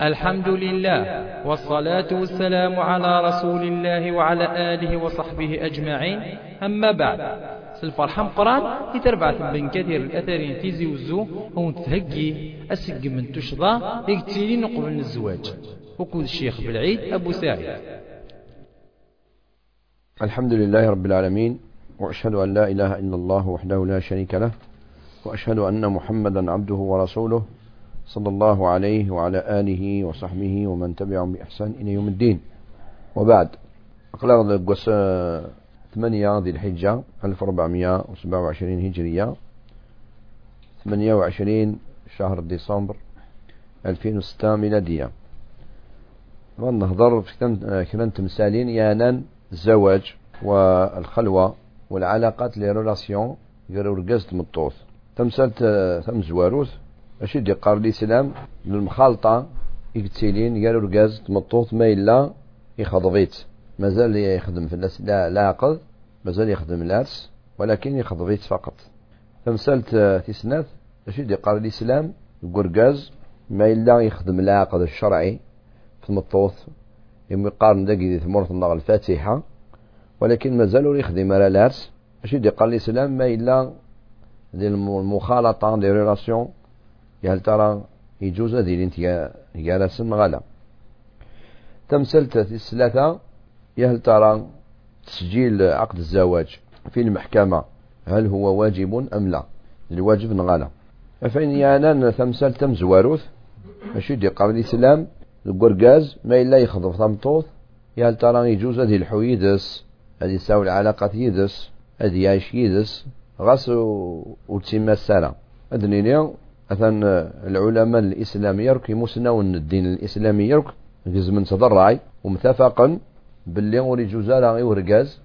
الحمد لله والصلاة والسلام على رسول الله وعلى آله وصحبه أجمعين. أما بعد الفرحة مقران يتربع بين كثير الأثرين تيزي وزو هون تهجي أسق من تشضى يكتيلين قبل الزواج. وكود الشيخ بالعيد أبو سعيد. الحمد لله رب العالمين وأشهد أن لا إله إلا الله وحده لا شريك له وأشهد أن محمدا عبده ورسوله صلى الله عليه وعلى آله وصحبه ومن تبعهم بإحسان إلى يوم الدين. وبعد أقلال قص ثمانية ذي الحجة 1427 هجرية 28 شهر ديسمبر 2006 ميلادية. ونهضر في كلام تمثالين يانان الزواج والخلوة والعلاقات لي ريلاسيون يقولوا رقزت مطوث تمثلت ثم زواروث. ماشي دي قار الإسلام المخالطة يكتسيلين قالوا رقاز تمطوط ما إلا يخضغيت مازال يخدم في الناس لا لا عقد مازال يخدم الناس ولكن يخضغيت فقط. فمسالت تسنات ماشي دي قار الإسلام قرقاز ما إلا يخدم العقد الشرعي في المطوط يوم يقارن داكي ثمرة الله الفاتحة ولكن مازال يخدم على العرس. ماشي دي قال الإسلام ما إلا دي المخالطة دي ريلاسيون هل ترى يجوز هذه انت جالس غلا. تمثلت الثلاثة هل ترى تسجيل عقد الزواج في المحكمة هل هو واجب أم لا؟ الواجب نغالا فإن يانا تمثل تم زواروث ماشي دي قبل الإسلام القرقاز ما إلا يخضر ثمطوث هل ترى يجوز هذه الحويدس هذه يساوي العلاقة يدس هذه يعيش يدس غاس وتسمى السلام. أدنيني أثن العلماء الإسلامية يرك يمسنون الدين الإسلامي يرك من تضرعي. ومتفقا باللي وري جوزالا ورقاز.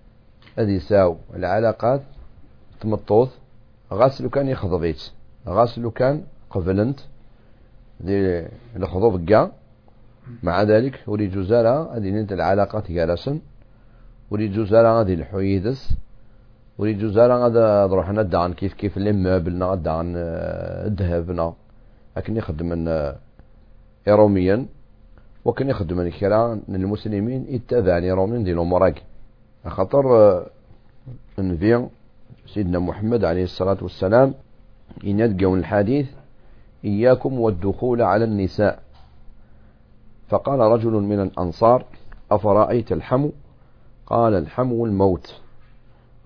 هذه ساو العلاقات. تمطوط غاسلو كان يخضبيت. غاسلو كان قبلنت. دي الخضوب كاع مع ذلك وري جوزالا هذه ننت العلاقات جالسن وري جوزالا هذه الحويدس. ولي جوزارا غادا نروح ندا عن كيف كيف المابلنا غادا عن الذهبنا. لكن يخدم يوميا وكان يخدم كرا المسلمين يتبعني يوميا دي الأمور خاطر النبي سيدنا محمد عليه الصلاة والسلام إن الحديث إياكم والدخول على النساء. فقال رجل من الأنصار أفرأيت الحمو؟ قال الحمو الموت.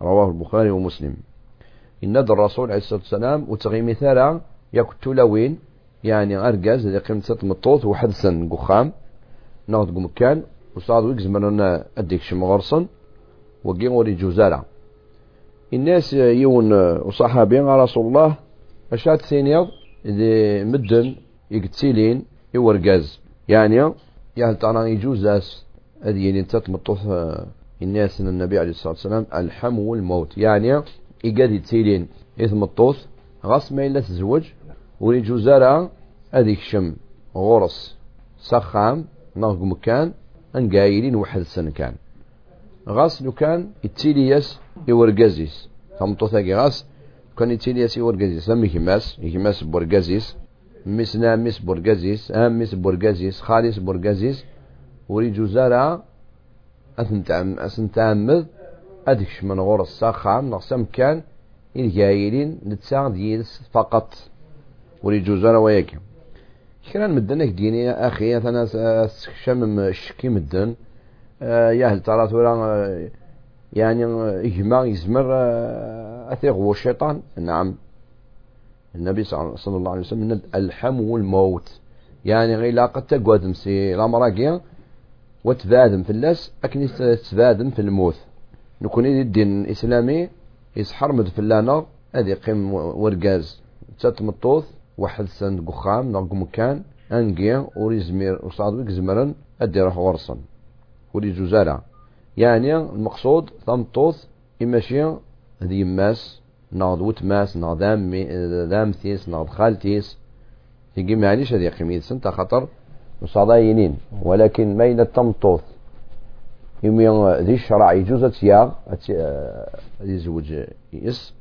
رواه البخاري ومسلم. إن الرسول عليه الصلاة والسلام وتغي مثالا يقتل وين يعني أرجاز اللي قيمة ست مطوط وحدثا قخام. ناخد مكان وصاد ويكز مرنا أديك شمغرصن وقيم وري جوزارة الناس يون وصحابين رسول الله أشات ثانية اللي مدن يقتلين يورجاز يعني يعني ترى يجوز هذه يعني تتمطوث الناس ان النبي عليه الصلاة والسلام الحمو الموت يعني إيقاد يتسيلين إثم الطوث غص ما إلا تزوج وريجو زرع هذيك شم غرس سخام نغق مكان أن قايلين واحد السنة كان. غاس لو كان يتسيليس يورقزيس. طوثاقي غاس كان يتسيليس يورقزيس. أم يكماس يكماس بورقزيس. مسنا مس بورقزيس أم مس بورقزيس خالص بورقزيس وريجو زرع أثنتعم أثنتعمد أدكش من غور الساخان نقسم كان الجايلين نتساعد يلس فقط. ولي جوزانا وياك. كران مدنك ديني أخي أنا شمم الشكي مدن. آه ياهل ترى تورا يعني إجماع يزمر آه أثيغ الشيطان؟ نعم. النبي صلى الله عليه وسلم الحم والموت. يعني غير لا قد تقعد مسي لا مراقيا وتبادم في اللاس أكن تبادم في الموت. نكون الدين الإسلامي يسحرمد في اللانا هذه قيم ورقاز. تتمطوث واحد سند قخام نرق مكان أنقيا وريزمير وصادوك زمرا أدي روح ورصا وري جوزارة يعني المقصود ثمطوث إماشي هذه يماس ناض وتماس ناض دامثيس ناض خالتيس. يجي معليش هذه قيمة سنتا خطر مصادينين ولكن ما التمطوث يمين ذي الشرع يجوز تياغ يزوج يس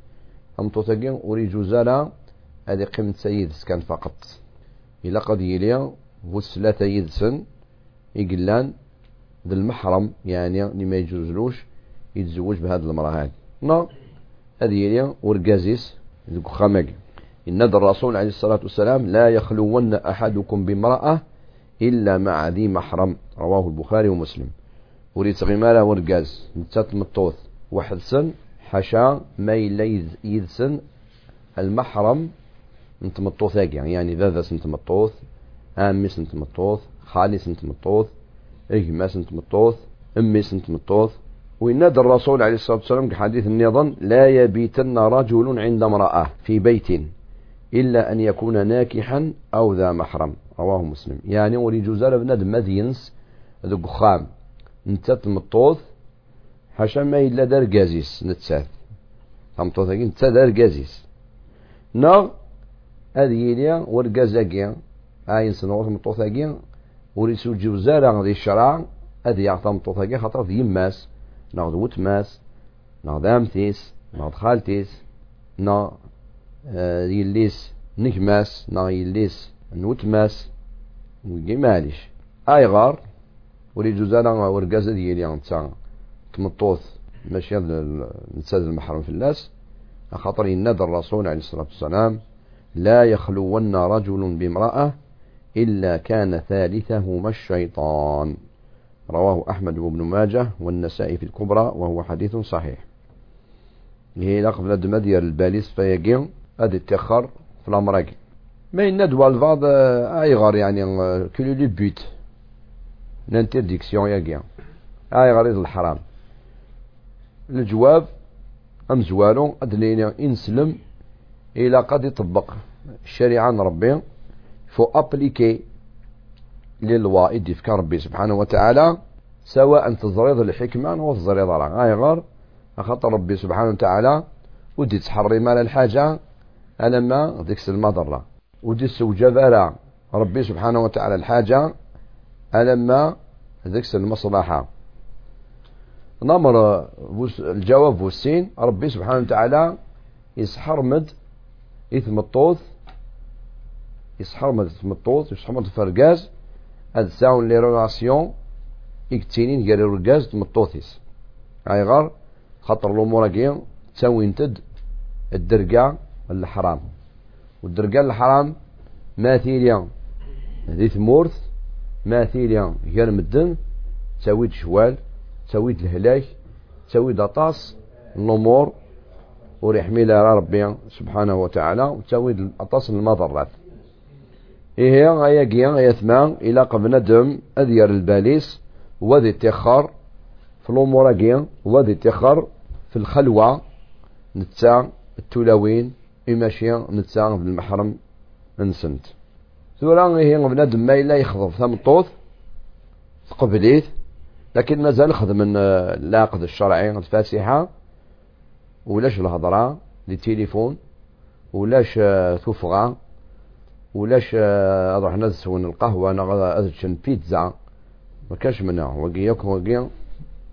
أمطوثقين وري جوزالا هذه قيمة سيد كان فقط. إلا قد يلي والثلاثة يدسن يقلان ذا المحرم يعني اللي ما يجوزلوش يتزوج بهذه المرأة هذه. نا هذه هي ورقازيس ذوك إن الرسول عليه الصلاة والسلام لا يخلون أحدكم بامرأة إلا مع ذي محرم. رواه البخاري ومسلم. وريد غمالة ورقاز. نتات مطوث واحد سن حشا ما يدسن المحرم انت مطوث يعني ذا سنت مطوث امي سنت مطوث خالي سنت مطوث أمي سنت مطوث وينادى الرسول عليه الصلاة والسلام كحديث النظام لا يبيتن رجل عند امرأة في بيت. إلا أن يكون ناكحا أو ذا محرم. رواه مسلم. يعني ولي جوزال بنادم مدينس ذو خام نتات المطوث حاشا ما إلا دار قازيس نتسات المطوث نتسات دار قازيس. نغ هذه هي ورقازاكيا عين سنوات مطوثاكيا وريسو جوزال ذي الشرع هذه يعطى مطوثاكيا خاطر في يماس نغ وتماس نغ دامتيس نغ خالتيس. نغ يليس نكماس نغ يليس نوتماس ويجي معليش ايغار ولي جوزانا ورقازة ديالي نتا تمطوث ماشي نتساد المحرم في الناس. خاطر ينادى الرسول عليه الصلاة والسلام لا يخلون رجل بامرأة إلا كان ثالثهما الشيطان. رواه أحمد بن ماجه والنسائي في الكبرى وهو حديث صحيح. هي لقب لد مدير الباليس فيقين هذا التخر في الأمراك ما يندوى البعض أيغر يعني كل لي بيت. لانترديكسيون ياكيا أيغر الحرام الجواب أم زوالو أدلينا إنسلم إلى قد يطبق. الشريعة ربي فو أبليكي للوا إدي في ربي سبحانه وتعالى سواء تزريض الحكمة أو تزريض راه غير خاطر ربي سبحانه وتعالى ودي تحري مال الحاجة. ألما ديك المضرة ودي سوجب ربي سبحانه وتعالى الحاجة. ألما ديك المصلحة نمر الجواب والسين ربي سبحانه وتعالى يسحرمد إثم الطوث. يسحرمد إثم الطوث. يسحرمد الفرقاز هاد ساون لي رولاسيون إكتينين قال الرقاز تمطوثيس غار. خاطر الأمور كي تساوين تد. الدرقة. الحرام والدرقة الحرام ما ثيليا ذي ثمورث ما ثيليا غير مدن تساويد شوال تساويد الهلاك تساويد أطاس الأمور وريحمي ربي سبحانه وتعالى وتساويد أطاس المضرات. إيه غايا كيا غايا ثمان إلى قبل دم أذير الباليس وذي تخر في الأمور كيا وذي تخر في الخلوة نتا التلاوين إماشيا نتا بالمحرم نسنت ثورا هي بنادم ما إلا يخضب. ثم طوث قبليت لكن مازال خدم اللاقد الشرعي الفاتحة ولاش الهضرة للتليفون؟ ولاش تفغى؟ ولاش أروح نسون القهوة أنا ازشن بيتزا؟ ما كاش منها. وقياك وقيا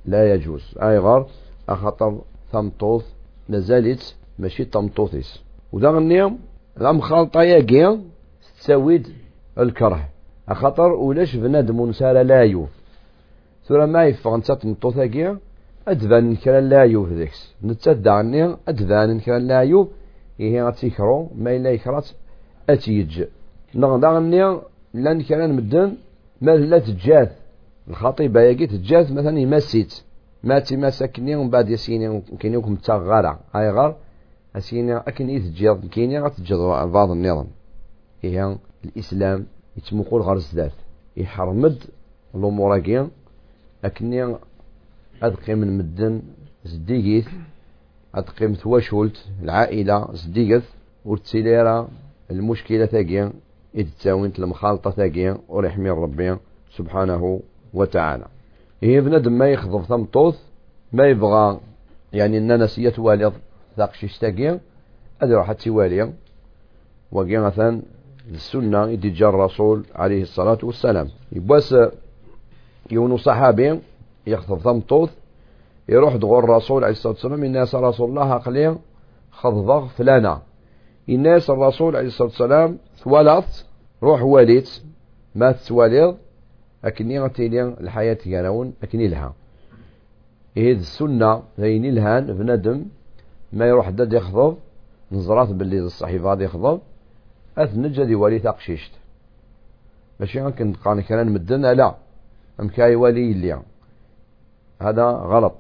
لا يجوز. أي غار اخطر ثمطوث نزالت ماشي تمطوثيس وذا النيوم الام خالطة يا تساويد الكره. اخطر ولاش بنادم نسال لا يوف. ثم ما يفغ نتا تمطوثا كيا أدفان كرا لا يوف ذيكس. نتا عني أدفان كرا لا يوف. إيه غتيكرو ما إلا يكرات أتيج. نغدا غني لأن كان مدن ما لا تجاث. الخطيبة يجي تجاث مثلا يمسيت. ماتي ما ساكني ومن بعد يسيني كيني وكم تغارع هاي غار أسيني أكن يتجاض كيني غتجاض بعض النظام. هي الإسلام يتمقول غير الزداد يحرمد الأمور كي أكني أدقي من مدن زديقيت أدقي متواشولت العائلة زديقت ورتسيليرا المشكلة تاقيا إذ تساوينت المخالطة تاقيا ورحمي ربي سبحانه وتعالى. هي بنادم ما يخضب ثمطوث ما يبغى يعني أن نسية تاقيا هذا راح تيواليا وقيا مثلا السنة إذ جاء الرسول عليه الصلاة والسلام. يبواس يونو صحابي يخطب ثمطوث يروح دغور الرسول عليه الصلاة والسلام الناس رسول الله أقليا خضضغ فلانا. الناس الرسول عليه الصلاة والسلام ثوالث روح واليت. ما تسواليض أكني غتيلي الحياة يراون أكني لها. إيه السنة ذيني الهان بندم ما يروح داد يخضب نزرات باللي الصحيفة غادي يخضب أثنجا دي ولي تقشيشت. ماشي غنكن قاني كان مدن لا أم كاي ولي اللي هذا غلط.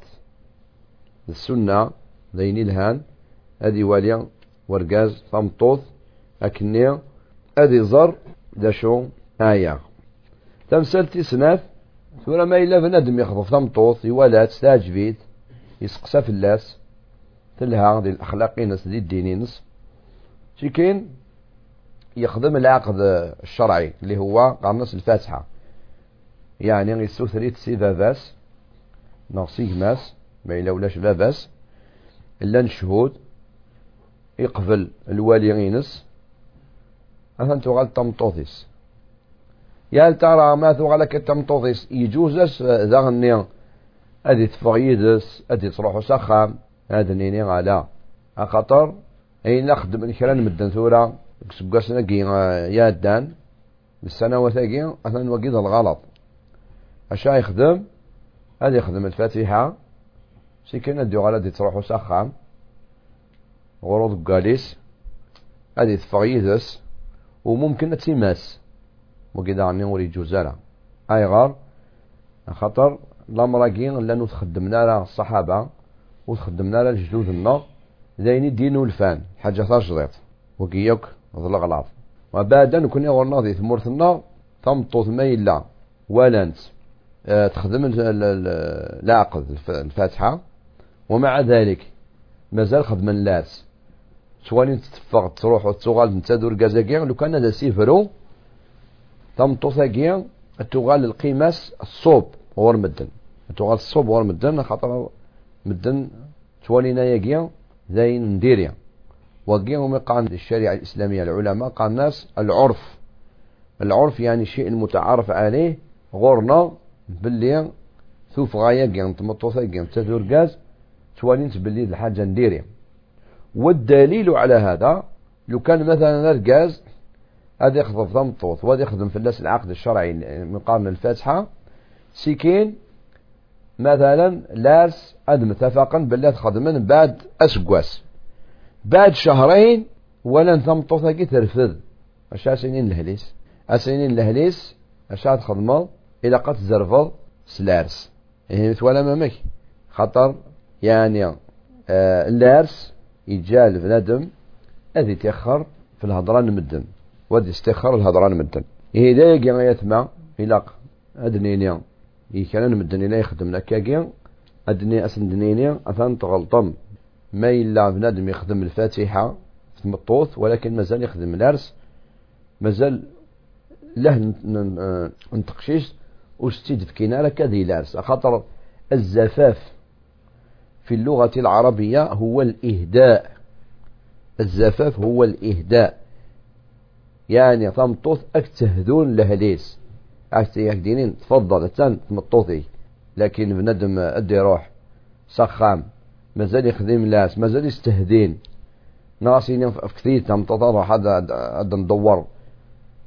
السنة ذيني الهان أدي ولي ورقاز طمطوط أكني أدي زر داشو آية تمثلتي سناف ثورة ما إلا بنادم يخطف تمطوط يولات ستاجبيت يسقسى في اللاس. تلها دي الأخلاقي نس دي الديني نس شي كاين؟ يخدم العقد الشرعي اللي هو قرنص الفاتحة. يعني يسوثري تسي باباس نغسيك ماس ما إلا ولاش باباس إلا نشهود يقبل الوالي غينس أثن تغال تمطوثيس يا ترى ما ثغلك تمطوثيس يجوزس ذا غني أدي تفغيدس أدي تروحو سخام هذا نيني على خاطر أين نخدم الكران مدن ثورة كسبقاسنا كي يا دان السنوات كي أثن وقيد الغلط. أشا يخدم؟ هذا يخدم الفاتحة. سي كان نديو على دي تروحو سخام غروض قاليس. هذه تفغيدس وممكن تيماس. وكذا عني وري جوزالا أي غار. خاطر لامراكين لانو تخدمنا لها الصحابة وتخدمنا لها جدودنا دايني دينو الفان حاجة تجريط وكيوك ظل غلاط وبعد نكون غورنا ذي ثمورثنا تمطوط ما إلا. ولانت آه تخدم العقد الفاتحة. ومع ذلك مازال خدم اللاس سوالين تتفق تروح وتغال نتادور كازاكيا لو كان هذا سيفرو تمطوثاكيا تغال القيماس الصوب ور مدن. تغال الصوب ور مدن خاطر مدن توالينا ياكيا زين نديريا. وكيا هما عند الشريعة الإسلامية العلماء قال الناس العرف. العرف يعني شيء متعارف عليه غورنا باللي ثوف غاية كيان تمطوثا كيان تدور غاز توالين باللي الحاجة نديريا. والدليل على هذا لو كان مثلا الغاز هذا يخدم في وهذا يخدم في الناس العقد الشرعي من قرن الفاتحة سيكين مثلا لارس أد متفقا بالله تخدمن بعد أسقواس. بعد شهرين ولا ثمطوطة كي ترفض أشا سنين الهليس أسنين الهليس أشا تخدم إلى قد زرفض سلارس. يعني ولا مامك خطر يعني آه اللارس يجال بنادم أذي تيخر في الهضران مدن ودي استخر الهضران مدن إيه دا يجي يتما إلاق أدنينيا يكان مدن إلا يخدم لكاكيا أدني أسن دنينيا أثان تغلطم. ما إلا بنادم يخدم الفاتحة في المطوث ولكن مازال يخدم الأرس. مازال له نتقشيش وستيد في كنارة كذي الأرس. خاطر الزفاف في اللغة العربية هو الإهداء. الزفاف هو الإهداء. يعني تمطوط أكتهدون لهليس أكتهدين تفضل تان تمطوطي لكن بندم أدي روح سخام مازال يخدم لاس مازال يستهدين. ناصين في كثير تمطوط روح هذا هذا ندور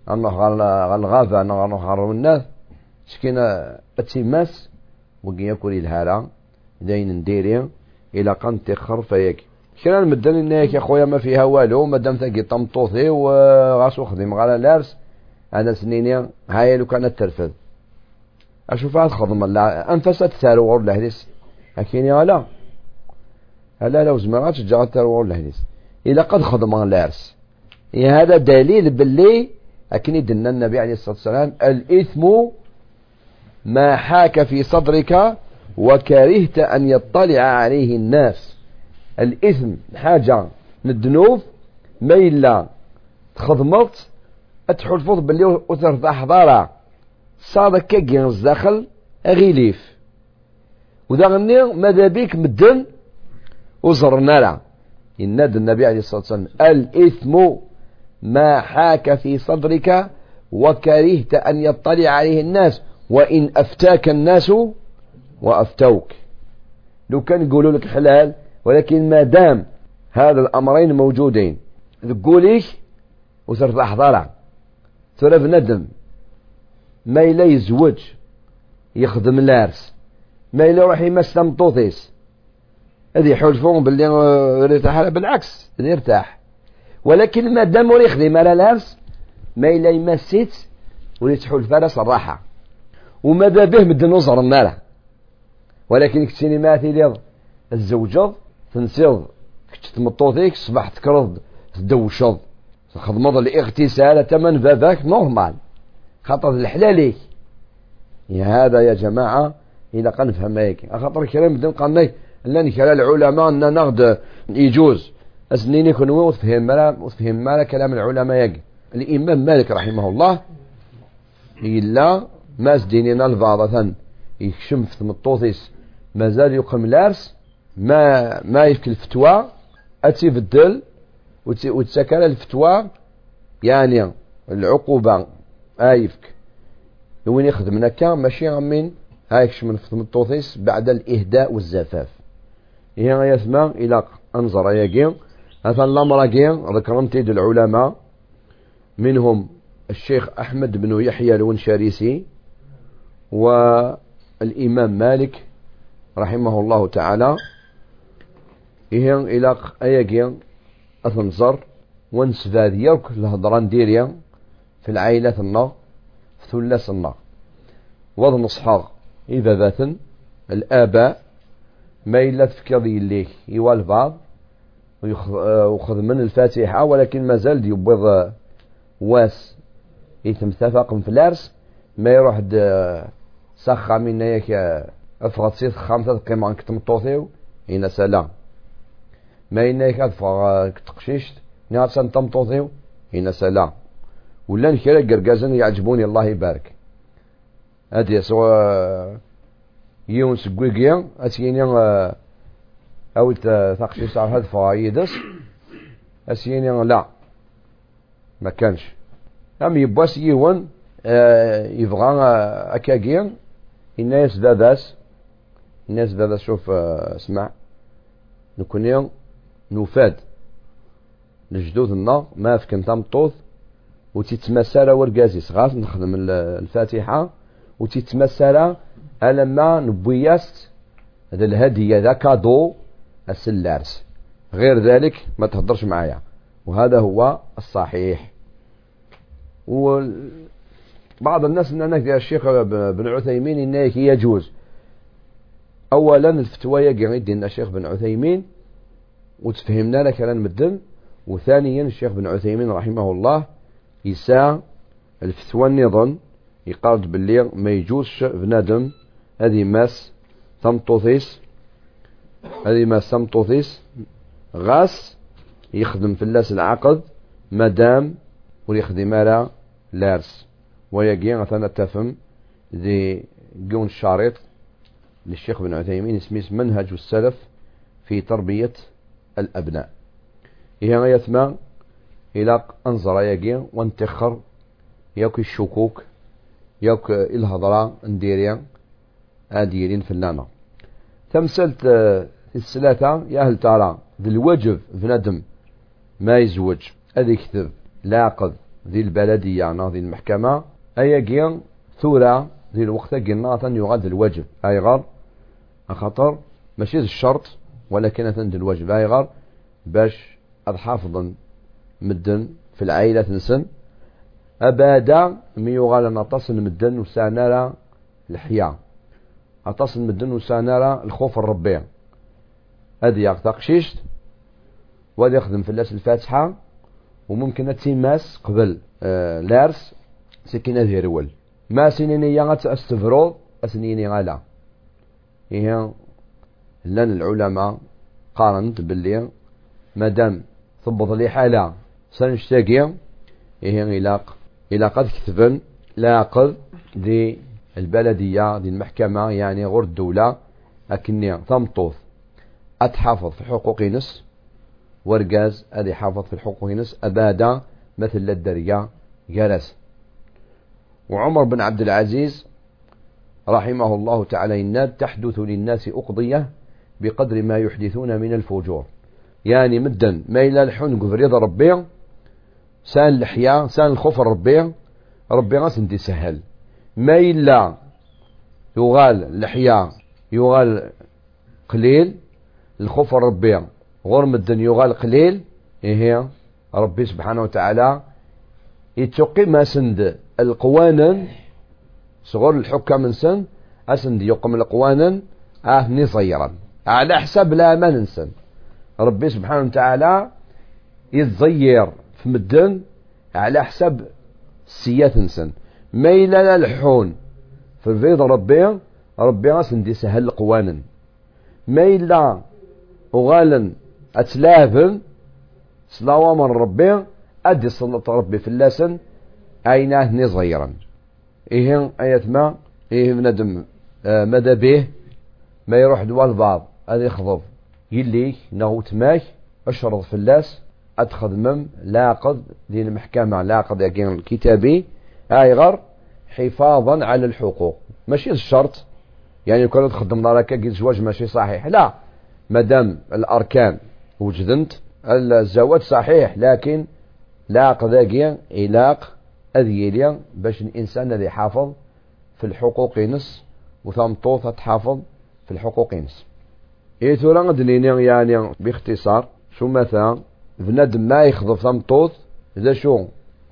أنا غالغافة أنا غنخرج الناس شكينا أتسماس وقيا يأكل الهالة داين نديري إلى قان تخر فياك كنا المدن انك يا خويا ما فيها والو مادام تاكي طمطوطي وغاسو خدم على لارس. أنا سنيني هاي لو كانت ترفض. أشوف هاد خدم لا أنفست تارور لهديس يا لا هلا لو زمرات جا تارور لهديس إلى قد خدم لارس. هذا دليل باللي أكني دنا النبي عليه الصلاة والسلام الإثم ما حاك في صدرك وكرهت أن يطلع عليه الناس. الإثم حاجة. من الذنوب ما إلا تخدمت أتحلفظ باللي وترضى حضارة صادق كاكي الزاخل أغيليف. وذا غني ماذا بيك مدن وزرنا لا يناد النبي عليه الصلاة والسلام الإثم ما حاك في صدرك وكرهت أن يطلع عليه الناس وإن أفتاك الناس وأفتوك. لو كان يقولوا لك حلال ولكن ما دام هذا الأمرين موجودين. تقوليش وصرت أحضرها ترى بندم ما إلا يزوج يخدم لارس. ما إلا يروح يمس تمطوطيس هذه يحلفون باللي يرتاح بالعكس يرتاح. ولكن ما دام يخدم على لارس ما إلا يمسيت وليتحول فرس الراحة وما به مدن وزر ماله؟ ولكن كتيني ما تيليض الزوجض تنسيض تمطوطيك صبح تكرض تدوشض خدمض الاغتسال تمن باباك نورمال. خاطر الحلاليك. يا هذا يا جماعة إذا قد نفهم هيك خاطر كلام بدن قالنا لأن كلام العلماء أن نغد يجوز. أسنين يكون وتفهم مالا وتفهم مالا كلام العلماء يك الإمام مالك رحمه الله إلا ما سدينينا الفاضة يكشم في مطوطيس مازال يقم لارس ما ما يفك الفتوى. أتي الدل. وتسكر الفتوى يعني العقوبة. آيفك وين يخدم؟ هكا ماشي غمين هايكش من فتم الطوطيس بعد الإهداء والزفاف. هي يسمى إلى أنظر يقين هذا الأمر يقين ذكرمت العلماء. منهم الشيخ أحمد بن يحيى الونشاريسي والإمام مالك رحمه الله تعالى. إيه إلى أيقين أثنزر ونسفاد يرك الهضران ديريا في العائلة النار في ثلاث النار وضن أصحاب إذا ذاتن الآباء ما إلا تفكر ليك يوال بعض ويأخذ من الفاتحة ولكن ما زال يبيض واس. يتم اتفاق في الارس ما يروح سخا من ياك افغط سيت خامسة قيمة كتم الطوثيو هنا سلام. ما إنا يك أدفع تقشيشت سن طوثيو هنا سلام. ولا نكرا قرقازن يعجبوني الله يبارك. هادي سوا يون سكويكيا أسيني أو تقشيش على هاد فايدس أسيني لا ما كانش. أم يبواس يون آه يبغى أكاكيا. الناس داداس. الناس داداس شوف آه اسمع. نكون نفاد. لجدود النار ما فكن تمطوط وتتمثل ورقازي صغار نخدم الفاتحة وتتمثل ألما نبوياست. هذا الهدية ذا كادو السلارس. غير ذلك ما تهدرش معايا. وهذا هو الصحيح. وبعض الناس إن يا الشيخ بن عثيمين انه يجوز اولا الفتوى يقعد الشيخ بن عثيمين وتفهمنا لك كلام مدن وثانيا الشيخ بن عثيمين رحمه الله يسا الفتوى النظام يقارد باللي ما يجوزش بنادم هذه ماس تمطوثيس هذه ماس تمطوثيس غاس يخدم في اللاس العقد مادام ويخدم على لارس. ويجي مثلا تفهم ذي جون الشريط للشيخ بن عثيمين اسمه منهج السلف في تربية الأبناء. هي يثمى إلى أنظر يجي وانتخر ياك الشكوك ياك الهضرة نديريا أديرين فلانا تمثلت الثلاثة يا هل ترى ذي الوجب بندم ما يزوج. أذي كتب لاقض ذي البلدية أنا ذي المحكمة. أي جيان ثورة ذي الوقت قلنا يغاد الواجب أي غر خطر ماشي الشرط. ولكن ذي الواجب أي غر باش أضحافظا مدن في العائلة تنسن أبادا ميوغال نتصل مدن وسانارا الحياة. أتصل مدن وسانارا الخوف الربيع هذه يقتقشيشت وهذا يخدم في الناس الفاتحة وممكن تيماس قبل آه لارس سكينة ديرول ما سنيني يا أستفرو أسنيني غالا. هي لأن العلماء قارنت باللي مادام ثبط لي حالة سنشتاقي هي إلاق إلا قد كتبن لاقض دي البلدية دي المحكمة يعني غور الدولة أكني ثمطوث أتحافظ في حقوق نس ورقاز أدي حافظ في الحقوق نس أبادا مثل الدريا جلس وعمر بن عبد العزيز رحمه الله تعالى إن تحدث للناس أقضية بقدر ما يحدثون من الفجور. يعني مدا ما إلى الحن قفريض ربيع سان الحياة سان الخوف الربيع ربي غاس انت سهل. ما إلا يغال لحيا يغال قليل الخوف ربي. غرم الدنيا يغال قليل إيه ربي سبحانه وتعالى يتقي ما سند القوانا صغور الحكام سن أسند يقم القوانا أهني صيرا على حساب لا ما ننسن ربي سبحانه وتعالى يتزير في مدن على حساب السيات نسن ما إلا الحون. في الفيض ربي ربي غاسن سهل القوانا ما إلا وغالا أتلافن سلاوة من ربي أدي صلاة ربي في اللسن أيناه نصيرا إيه آيات ما إيه بندم آه مدى به ما يروح دوال بعض هذا يخضب. يلي نغو تماك أشرط في اللاس أتخدمم لاقض دين المحكمة لاقض يكين الكتابي أيغر حفاظا على الحقوق. ماشي الشرط. يعني كون تخدم راك قلت زواج ماشي صحيح. لا مادام الأركان وجدنت الزواج صحيح لكن لا قضاقيا إلاق أذيليا باش الإنسان الذي حافظ في الحقوق نس وثمطوثة تحافظ في الحقوق نس إيه ثورا دنيني يعني باختصار. شو مثلا؟ بنادم ما يخضف ثمطوث ذا شو؟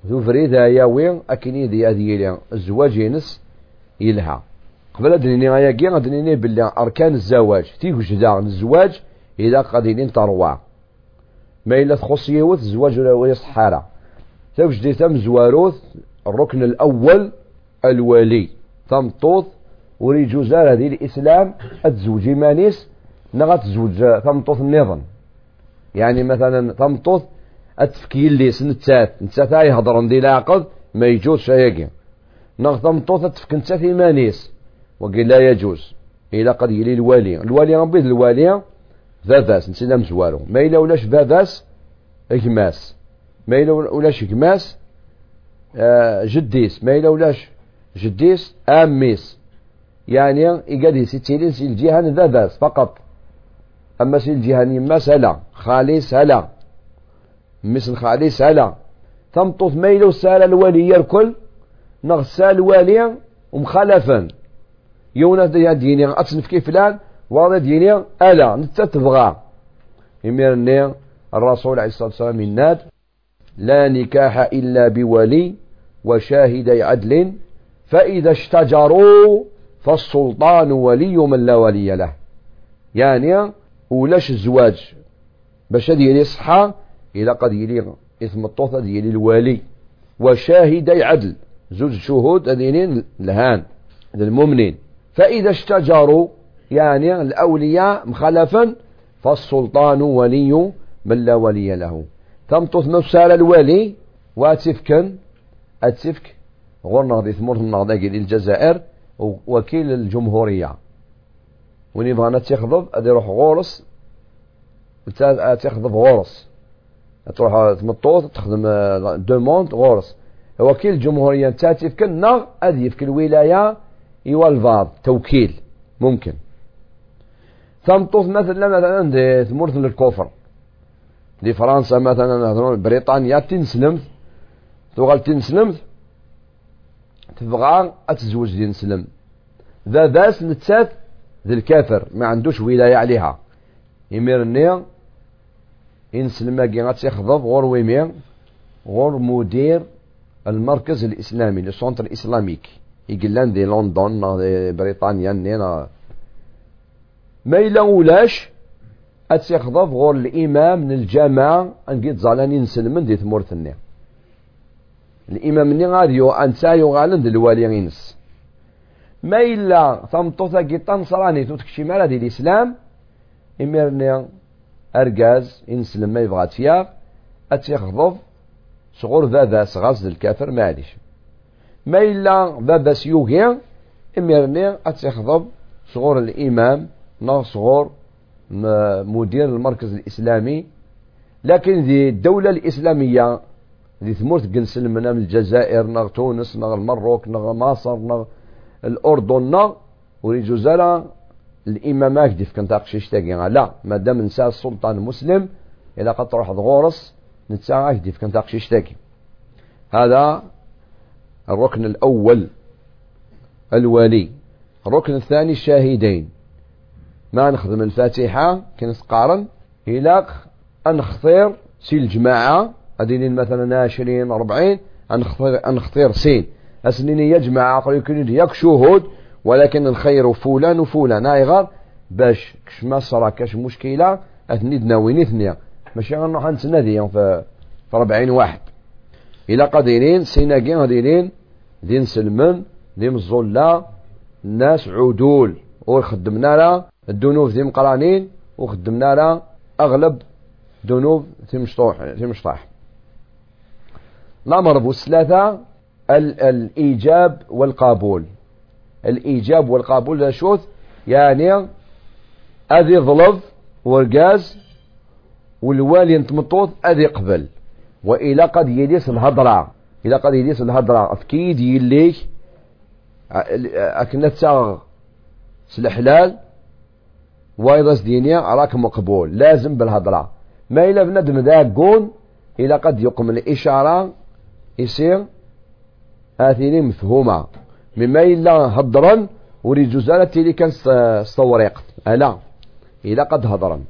ذو فريدة ياوي أكيني ذي أذيليا الزواج ينس يلها. قبل دنيني غايا غدنيني باللي أركان الزواج. تيجي الزواج إذا قادرين تروع ما إلا تخص يوث الزواج ولا يصحارة توجدي ثم زواروث الركن الأول الولي. ثم طوث وري زار هذه الإسلام. الزوج مانيس نغت زوج ثم طوث النظام يعني مثلا ثم طوث أتفكي اللي سنتات نتات يهضرن دي لاقض ما يجوز شيء نغ ثم طوث أتفك نتات مانيس وقيل لا يجوز. إلى قد يلي الوالي. الوالي ربي الوالي ذاذاس نسينا مزوالو. ما إلا ولاش ذاذاس إكماس. ما إلا ولاش إكماس آه جديس. ما إلا ولاش جديس آميس. يعني يقال ستيلين سي الجهان ذاذاس فقط. أما سي الجهان يما سلا خالي سلا. مثل خالي سلا. تمطط ميلو سال الولي يركل نغسال والي ومخالفا يونا ديني أتصنف كيف فلان واضح ديني ألا نتتبغى يمير الرسول عليه الصلاة والسلام الناد لا نكاح إلا بولي وشاهدي عدل فإذا اشتجروا فالسلطان ولي من لا ولي له. يعني ولاش الزواج باش ديالي صحة إلى قد يلي إثم الطوثة ديالي الوالي. وشاهدي عدل زوج شهود هذين الهان للمؤمنين فإذا اشتجروا يعني الأولياء مخلفا فالسلطان ولي من لا ولي له. تمطث مسال الولي واتفكن اتفك غورنا غادي ثمور النهضة الجزائر وكيل الجمهورية. وين يبغى تيخضب غادي يروح غورس. تيخضب غورس. تروح تمطوط تخدم دوموند غورس. وكيل الجمهورية نتا تفكن نغ أدي في الولاية يوالفاض توكيل ممكن. تمطوط مثلا مثلا دي ثمورث للكفر دي فرنسا مثلا بريطانيا تنسلمت تغال تنسلمت تبغى أتزوج دي نسلم ذا باس نتسات ذي الكافر ما عندوش ولاية عليها. يمير النيا ينسلم كي غتيخضب غور ويمير غور مدير المركز الإسلامي لو سونتر إسلاميك. يقلان دي لندن بريطانيا نينا ما إلا ولاش أتيخضب غور الإمام من الجامعة أنقيت زالاني نسلمن دي ثمورث النيا الإمام ني غادي أنسا يغالن الوالي ينس ما إلا ثمطوثا كي تنصراني توتكشي مالا دي الإسلام إميرني أرقاز إنسلم ما يبغى تياغ أتيخضب صغور ذا سغاز الكافر ما عادش ما إلا بابا سيوغي إميرني أتيخضب صغور الإمام نا صغور مدير المركز الإسلامي. لكن ذي الدولة الإسلامية ذي ثمورت قنسل من الجزائر نغ تونس نغ المروك نغ مصر نغ الأردن نغ وريجو زالا الإمامات دي فكنت أقشيش تاقي لا ما دام نساء السلطان مسلم إلا قد تروح غورس نتساعة دي فكنت أقشيش تاقي هذا الركن الأول الولي. الركن الثاني الشاهدين. ما نخدم الفاتحة كنتقارن إلى أنختار سي الجماعة أدينين مثلا عشرين أربعين أنختار, أنختار سين. أسنيني يا جماعة يكون ياك شهود ولكن الخير فلان وفلان. هاي غير باش كش ما صرا كاش مشكلة أثني دناويني ثنيا ماشي غنروح نتنادي في في 40 واحد. إلا قادرين سيناكي غاديين دين سلمن دين الظلة الناس عدول. وخدمنا لها الذنوب ذي مقرانين وخدمنا لها أغلب ذنوب في مشطوح في مشطاح. الأمر ثلاثة الإيجاب والقبول الإيجاب والقبول لا شوث يعني أذي ظلظ ورقاز والوالي نتمطوط أذي قبل وإلى قد يليس الهضرة إلى قد يليس الهضرة أفكيد يليك أكنت ساغ سلحلال وأيضا دينيا راك مقبول. لازم بالهضرة ما إلا بندم ذاك قون إلى قد يقم الإشارة يصير آثيني مفهومة مما إلا هضرا وريد جزالة اللي كان صوريق ألا إلى قد هضرا.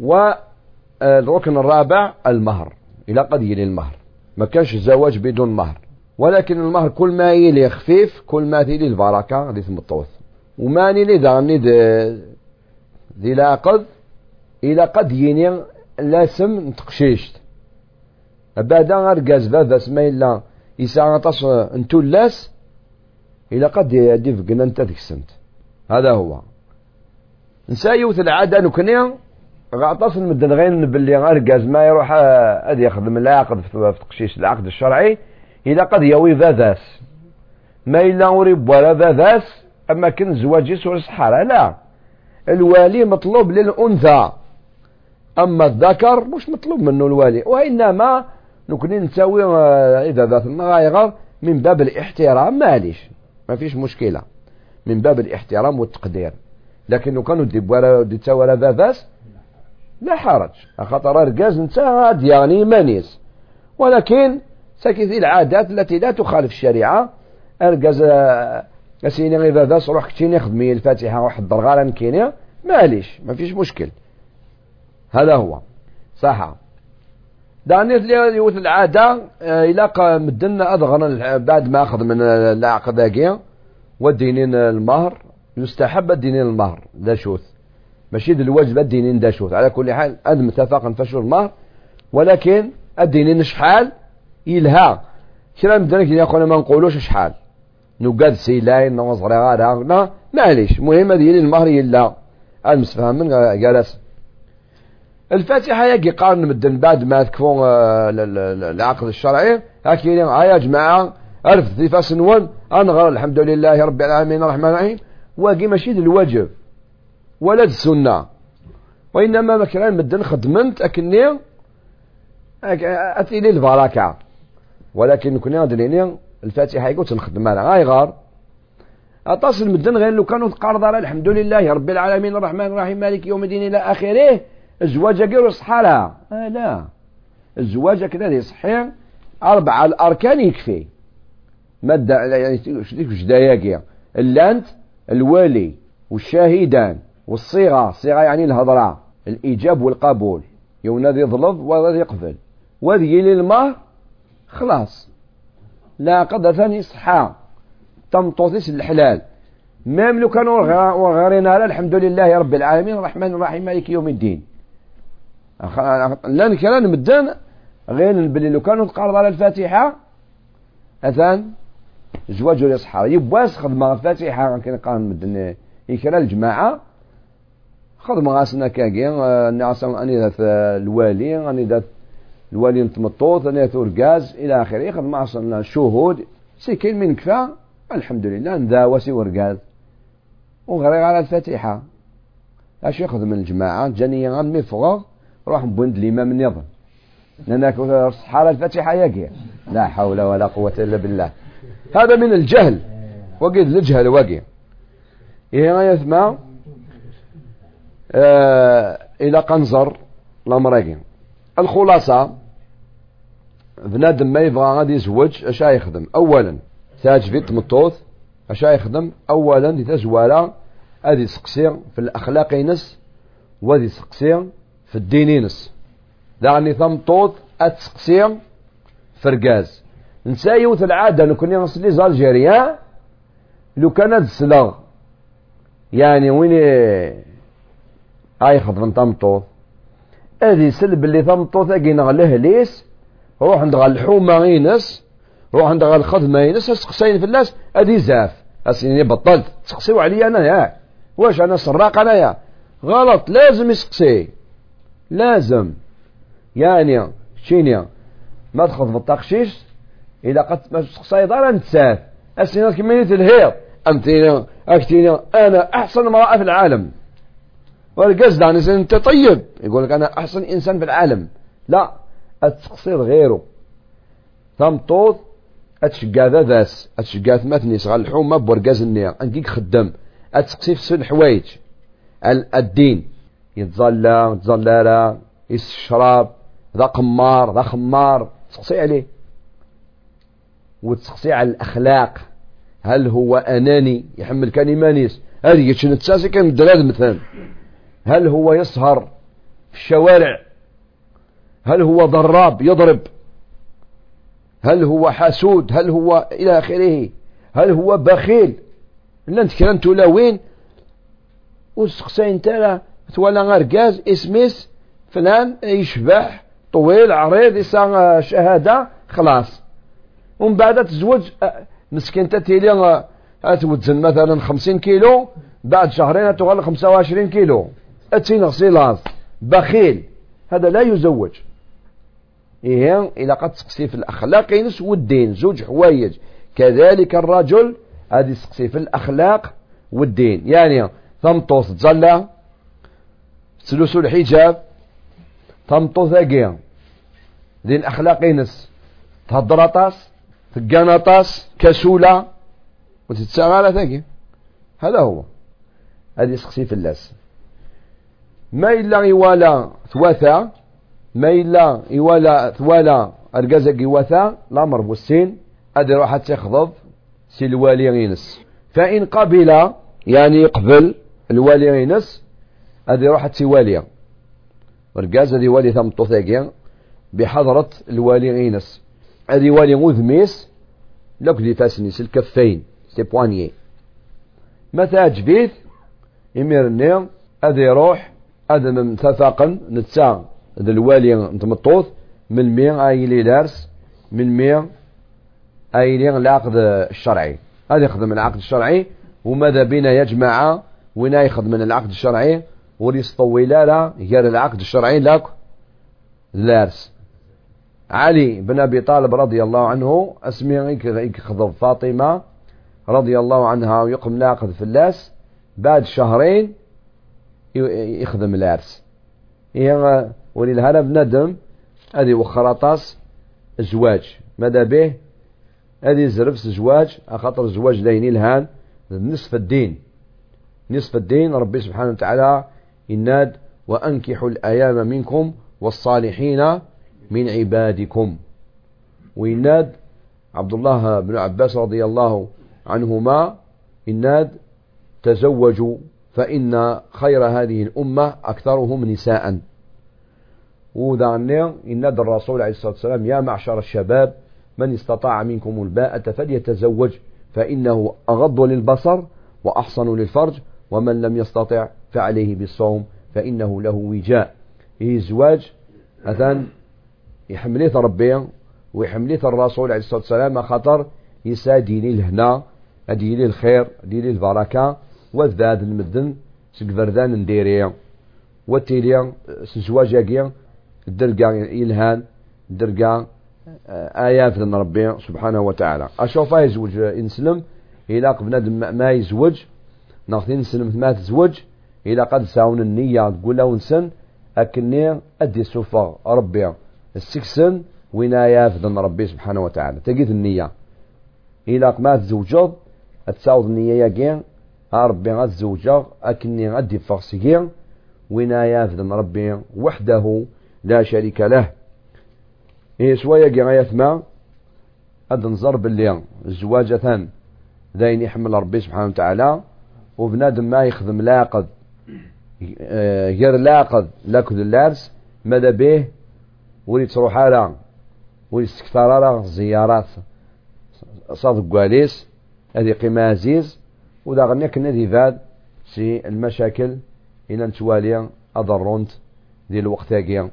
والركن الرابع المهر. إلى قد يلي المهر. ما كانش الزواج بدون مهر. ولكن المهر كل ما يلي خفيف كل ما تيلي البركة غادي تمطوث وماني لي دغني ذي العقد إلى قد يني لاسم نتقشيشت بابا سما إلا يسعى غطاس نتولاس إلى قد يدي فقنا أنت ذيك السنت. هذا هو. نسايوث العادة نكني غاطاس المدن غير باللي غرقاز ما يروح هذا يخدم العقد في تقشيش العقد الشرعي إلى قد يوي ذاذاس ما إلا أوريب ولا ذاذاس أما كان زواجي سور الصحراء لا. الوالي مطلوب للأنثى. أما الذكر مش مطلوب منه الوالي وإنما نكون نسوي آه، إذا ذات المغايغر من باب الاحترام معليش ما فيش مشكلة. من باب الاحترام والتقدير. لكن لو كانوا دي ولا دي ولا ذا لا حرج. خاطر رجاز انت يعني مانيس. ولكن ساكي العادات التي لا تخالف الشريعة آه، اسيني غير ذا روح كتيني خدمي الفاتحة وحضر غالا كينيا معليش ما فيش مشكل. هذا هو. صح داني يوث العادة آه، إلا مدن أضغن بعد ما أخذ من العقد ذاكي والدينين المهر يستحب الدينين المهر ذا شوث. ماشي الواجب الدينين ذا شوث. على كل حال أد متفق فشو المهر ولكن الدينين شحال؟ يلها كلا مدن يا أخونا ما نقولوش شحال. نقاد سيلاين نوصغري غادا معليش. مهم ديال المهر يلا المسفهم من جالس الفاتحة يجي قارن مدن بعد ما تكفون آه، العقد الشرعي. هكي يا جماعة ألف ثيفا سنوان أنغر الحمد لله رب العالمين الرحمن الرحيم واقي ماشي الواجب ولا السنة. وإنما مكران مدن خدمنت أكني أثيلي البركة. ولكن كنا دليني الفاتحة يقول تنخدم على غايغار أتصل مدن غير لو كانوا تقارض على الحمد لله رب العالمين الرحمن الرحيم مالك يوم الدين إلى آخره. الزواج غير يصحى لها آه لا. الزواج كذا يصحي أربعة الأركان يكفي. مادة يعني شديك داياكيا اللانت الوالي والشاهدان والصيغة. الصيغة يعني الهضرة. الإيجاب والقبول. يوم ذي ظلظ وذي يقبل. وذي للمهر خلاص. لا قدر ثاني صحة. تمطوطيس الحلال. ميم لو كانوا الحمد لله رب العالمين. الرحمن الرحيم مالك يوم الدين. لأن كلام مدان غير بلي لو كانوا تقارض على الفاتحة أثان زواج يصحى يبواس خدمة الفاتحة. كان قال مدن يكرا الجماعة. خدمة غاسنا كاكي الناس أني ذات الوالي. أني ذات الوالي نتمطوط أني ذات ورقاز إلى آخره. خدمة أصلا شهود. سيكين من كفا. الحمد لله. نداوسي ورقاز وغريغ على الفاتحة. أش يخدم الجماعة؟ جاني غنمي فوق روح بوند الإمام النظام. لأنك الصحارى الفاتحة يقي لا حول ولا قوة إلا بالله. هذا من الجهل. وقد الجهل وقي إيه يثمى آه إلى قنزر الأمرين الخلاصة بنادم ما يبغى غادي يزوج اش يخدم. أولا تاج تمطوط اش يخدم. اولا دي تزوالا ادي سقسي في الأخلاق ينس وادي سقسي في الدين ينس يعني تمطوط اتسقسي فرقاز. نسا يوث العادة نكوني نصلي زالجيريا لو كانت سلغ يعني وين اي خدم تمطوط ادي سلب اللي تمطوط أكي نغله ليس روح عند الحومة غينس روح عند الخدمة غينس سقسين في الناس ادي زاف. أسيني بطلت تسقسيو عليا أنا يا واش أنا سراق أنا يا غلط لازم يسقسي. لازم. يعني شينيا ما تخذ بالتقشيش إذا قد ما تسقسي دار نتساف اسيني كمية الهير أمتينا أكتينا أنا أحسن امرأة في العالم. والقصد عن أنت طيب. يقول لك أنا أحسن إنسان في العالم. لا التقصير غيره. طوط اتشقا ذا ذاس. اتشقا ثمثني صغال الحومة بورقاز النية انكيك خدم اتسقسي في سن حوايج. الدين. يتظلى يتظلى يشرب ذا قمار ذا خمار تسقسي عليه. وتسقسي على الأخلاق. هل هو أناني؟ يحمل كان إيمانيس. هذه يتشن التساسي كان الدلال مثلا. هل هو يسهر في الشوارع؟ هل هو ضراب؟ يضرب. هل هو حاسود؟ هل هو إلى آخره؟ هل هو بخيل؟ لا أنت كلام تولا وين؟ وسقسين تالا تولا غير غاز إسميس فلان يشبح طويل عريض يسا شهادة خلاص. ومن بعد تزوج مسكين تتيلي توزن مثلا خمسين كيلو بعد شهرين تغل خمسة وعشرين كيلو. اتسين غسيلاس بخيل. هذا لا يزوج. إيه إلى قد تقسي في الأخلاق ينس والدين. زوج حوايج. كذلك الرجل هذه تقسي في الأخلاق والدين. يعني ثمطوس تزلى. سلوس الحجاب ثمطو ثقيا دين أخلاق ينس. تهضر طاس تقانا طاس كسولة. وتتساغل ثقي هذا هو. هذه في اللاس. ما إلا يوالا ثواثا ما إلا يوالا ثوالا أرقازك يواثا الأمر بوسين أدي روح تخضب سي الوالي غينس فإن قبل يعني يقبل الوالي غينس أدي روح تسواليا ورقاز أدي والي ثم طوثاقيا بحضرة الوالي غينس أدي والي غذميس لك دي فاسنيس الكفين سي بوانيي. متى جبيث النيم أدي روح. من ثفاقا نتساق ذا الوالي نتمطوط من مين آيلي دارس. من مين آيلي العقد الشرعي. هذا يخدم العقد الشرعي. وماذا بنا يجمع؟ وين يخدم من العقد الشرعي. وليسطوي لا غير العقد الشرعي لك لارس. علي بن أبي طالب رضي الله عنه اسمي يخضب فاطمة رضي الله عنها ويقم ناقد في اللاس بعد شهرين يخدم الارس هي وللهلا بندم هذه وخراطاس زواج. ماذا به؟ هذه زرف زواج أخطر زواج لين الهان نصف الدين. نصف الدين ربي سبحانه وتعالى إناد وأنكحوا الأيام منكم والصالحين من عبادكم. وإناد عبد الله بن عباس رضي الله عنهما إناد تزوجوا فإن خير هذه الأمة أكثرهم نساء. وذا إن الرسول عليه الصلاة والسلام يا معشر الشباب من استطاع منكم الباءة فليتزوج فإنه أغض للبصر وأحصن للفرج ومن لم يستطع فعليه بالصوم فإنه له وجاء. هي زواج أذن يحمليه ربي ويحمليه الرسول عليه الصلاة والسلام خطر يسا ديني الهنا ديني الخير ديني البركة والذاد المدن سكفردان نديري. وتيلي سزواج درقا إلهان درقا آه، آيات من ربي سبحانه وتعالى. أشوف يزوج إنسلم إلى بنادم ما يزوج ناخذين نسلم ما تزوج إلى قد ساون النية تقول له نسن أكني أدي سوفا ربي. السكسن وين آيات من ربي سبحانه وتعالى. تجد النية. إلى ما تزوجض تساوض النية يا ربي غتزوجه أكني غدي فاغسكين وين آيات من ربي وحده لا شريك له. إيه شوية قراية ما هاد نزر باللي الزواج ثان. داين يحمل ربي سبحانه وتعالى وبنادم ما يخدم لاقد غير لاقد لاكد اللابس ماذا به؟ ولي تروح على ولي تستكثر على زيارات صادق قواليس هذه قيمة عزيز ودا غنيا كنا دي فاد سي المشاكل إلى نتوالي أضرونت ديال الوقت هاكيا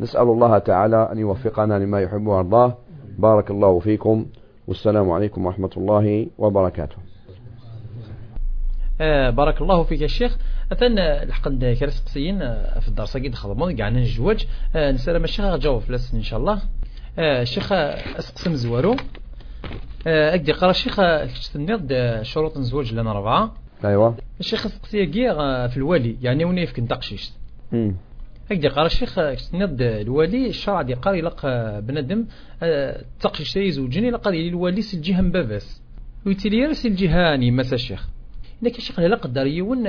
نسأل الله تعالى أن يوفقنا لما يحب ويرضاه. بارك الله فيكم. والسلام عليكم ورحمة الله وبركاته. آه بارك الله فيك يا شيخ. أثن الحق كرس قصيين آه، في الدرس قيد خدمون كاع نجوج. آه نسأل الشيخ جاوب فلاس إن شاء الله. آه الشيخ أسقسم زوارو أكدي قرأ الشيخ تنيض شروط الزواج لنا أربعة أيوة. الشيخ سقسي كيا آه، في الوالي يعني وني يفك نتقشيش هكذا قال الشيخ نض الوالي الشرع دي قال يلق بندم آه، تقش شي زوجين لقى الوالي سي الجهة مبابس ويتيلي سي الجهاني مسا الشيخ. لكن الشيخ لا قدر يون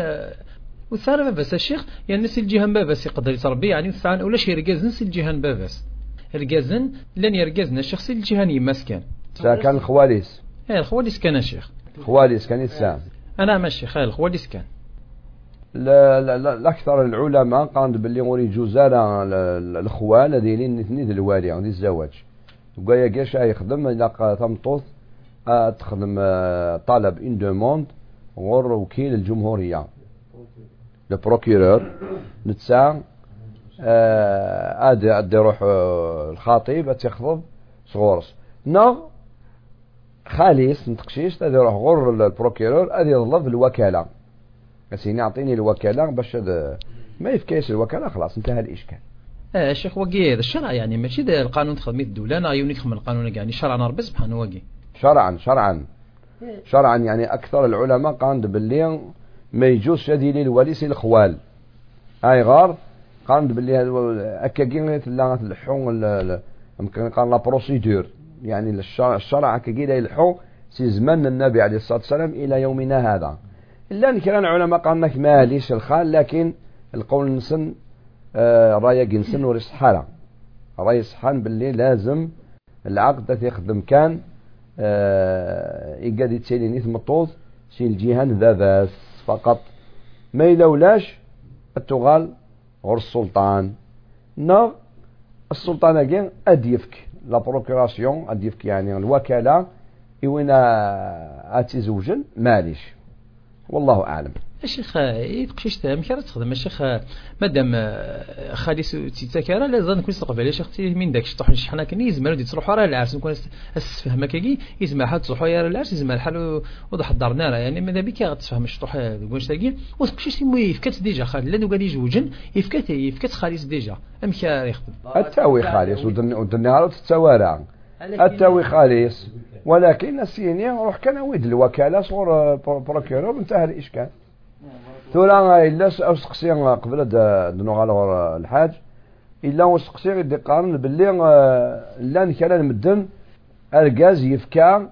وثار بابس الشيخ يعني سي الجهه مبابس يقدر يتربي يعني وثان ولا شي رجازن سي الجهه مبابس رجازن لن يرجازنا الشيخ سي الجهاني مسكن. كان الخواليس. إيه الخواليس كان الشيخ. خواليس كان السام أنا ماشي خير الخواليس كان. الأكثر العلماء قالوا باللي غوري جوزانا الخوال هذين اثنين الوالي عندي الزواج. وقايا كاش يخدم إلا تمطوط آه، تخدم طلب une demande غور وكيل الجمهورية. le procureur نتسا ادي ادي روح آه، الخطيب تخطب صغورس نا خاليس نتقشيش ادي روح غور ال procureur ادي يظلف الوكالة سيني اعطيني الوكاله باش ما يفكاش الوكاله خلاص انتهى الاشكال آه الشيخ وقي هذا الشرع يعني ماشي القانون تخدمي الدولة أنا يوني تخدم القانون يعني شرعا ربي سبحانه وقي شرعا شرعا شرعا يعني أكثر العلماء قاند باللي ما يجوزش هذه للوليس الخوال. هاي غار قاند باللي هكا كي الحون يمكن قال la procédure يعني الشرع هكا كي يلحو سي زمان النبي عليه الصلاة والسلام إلى يومنا هذا. أن كان العلماء قال لك ماليش الخال لكن القول نسن آه رايا جنسن وريس حالة. راي صحان باللي لازم العقد يخدم كان آه يقعد نيث مطوط سي الجهان ذا بس فقط. ما يلولاش التغال غور السلطان. نا السلطان أجين أديفك لا بروكوراسيون أديفك يعني الوكالة إوينا أتي زوجن ماليش. والله أعلم. الشيخ يتقشيش تام كرا تخدم الشيخ مادام آه، خالي تيتاكرا لازم نكون استقبل يا شيخ من داك الشطح شحال كان يزمر دي تروح راه العرس نكون اسفهم كي يزمر حال تروح يا العرس يزمر حال وضح الدار راه. يعني ماذا بك؟ غتفهم الشطح كونش تاكي. وتقشيش مو يفكات ديجا خالي لا قال يجوجن يفكات يفكات خالص ديجا. أم كا يخدم؟ التاوي خالص ودنيا التوارع التاوي خالص ولكن السيني روح كان ويد الوكالة صور بروكيرور انتهى الإشكال. ثورا إلا سقسي قبل دنو غالور الحاج إلا سقسي يدي قارن باللي لأن كان المدن أرقاز يفكا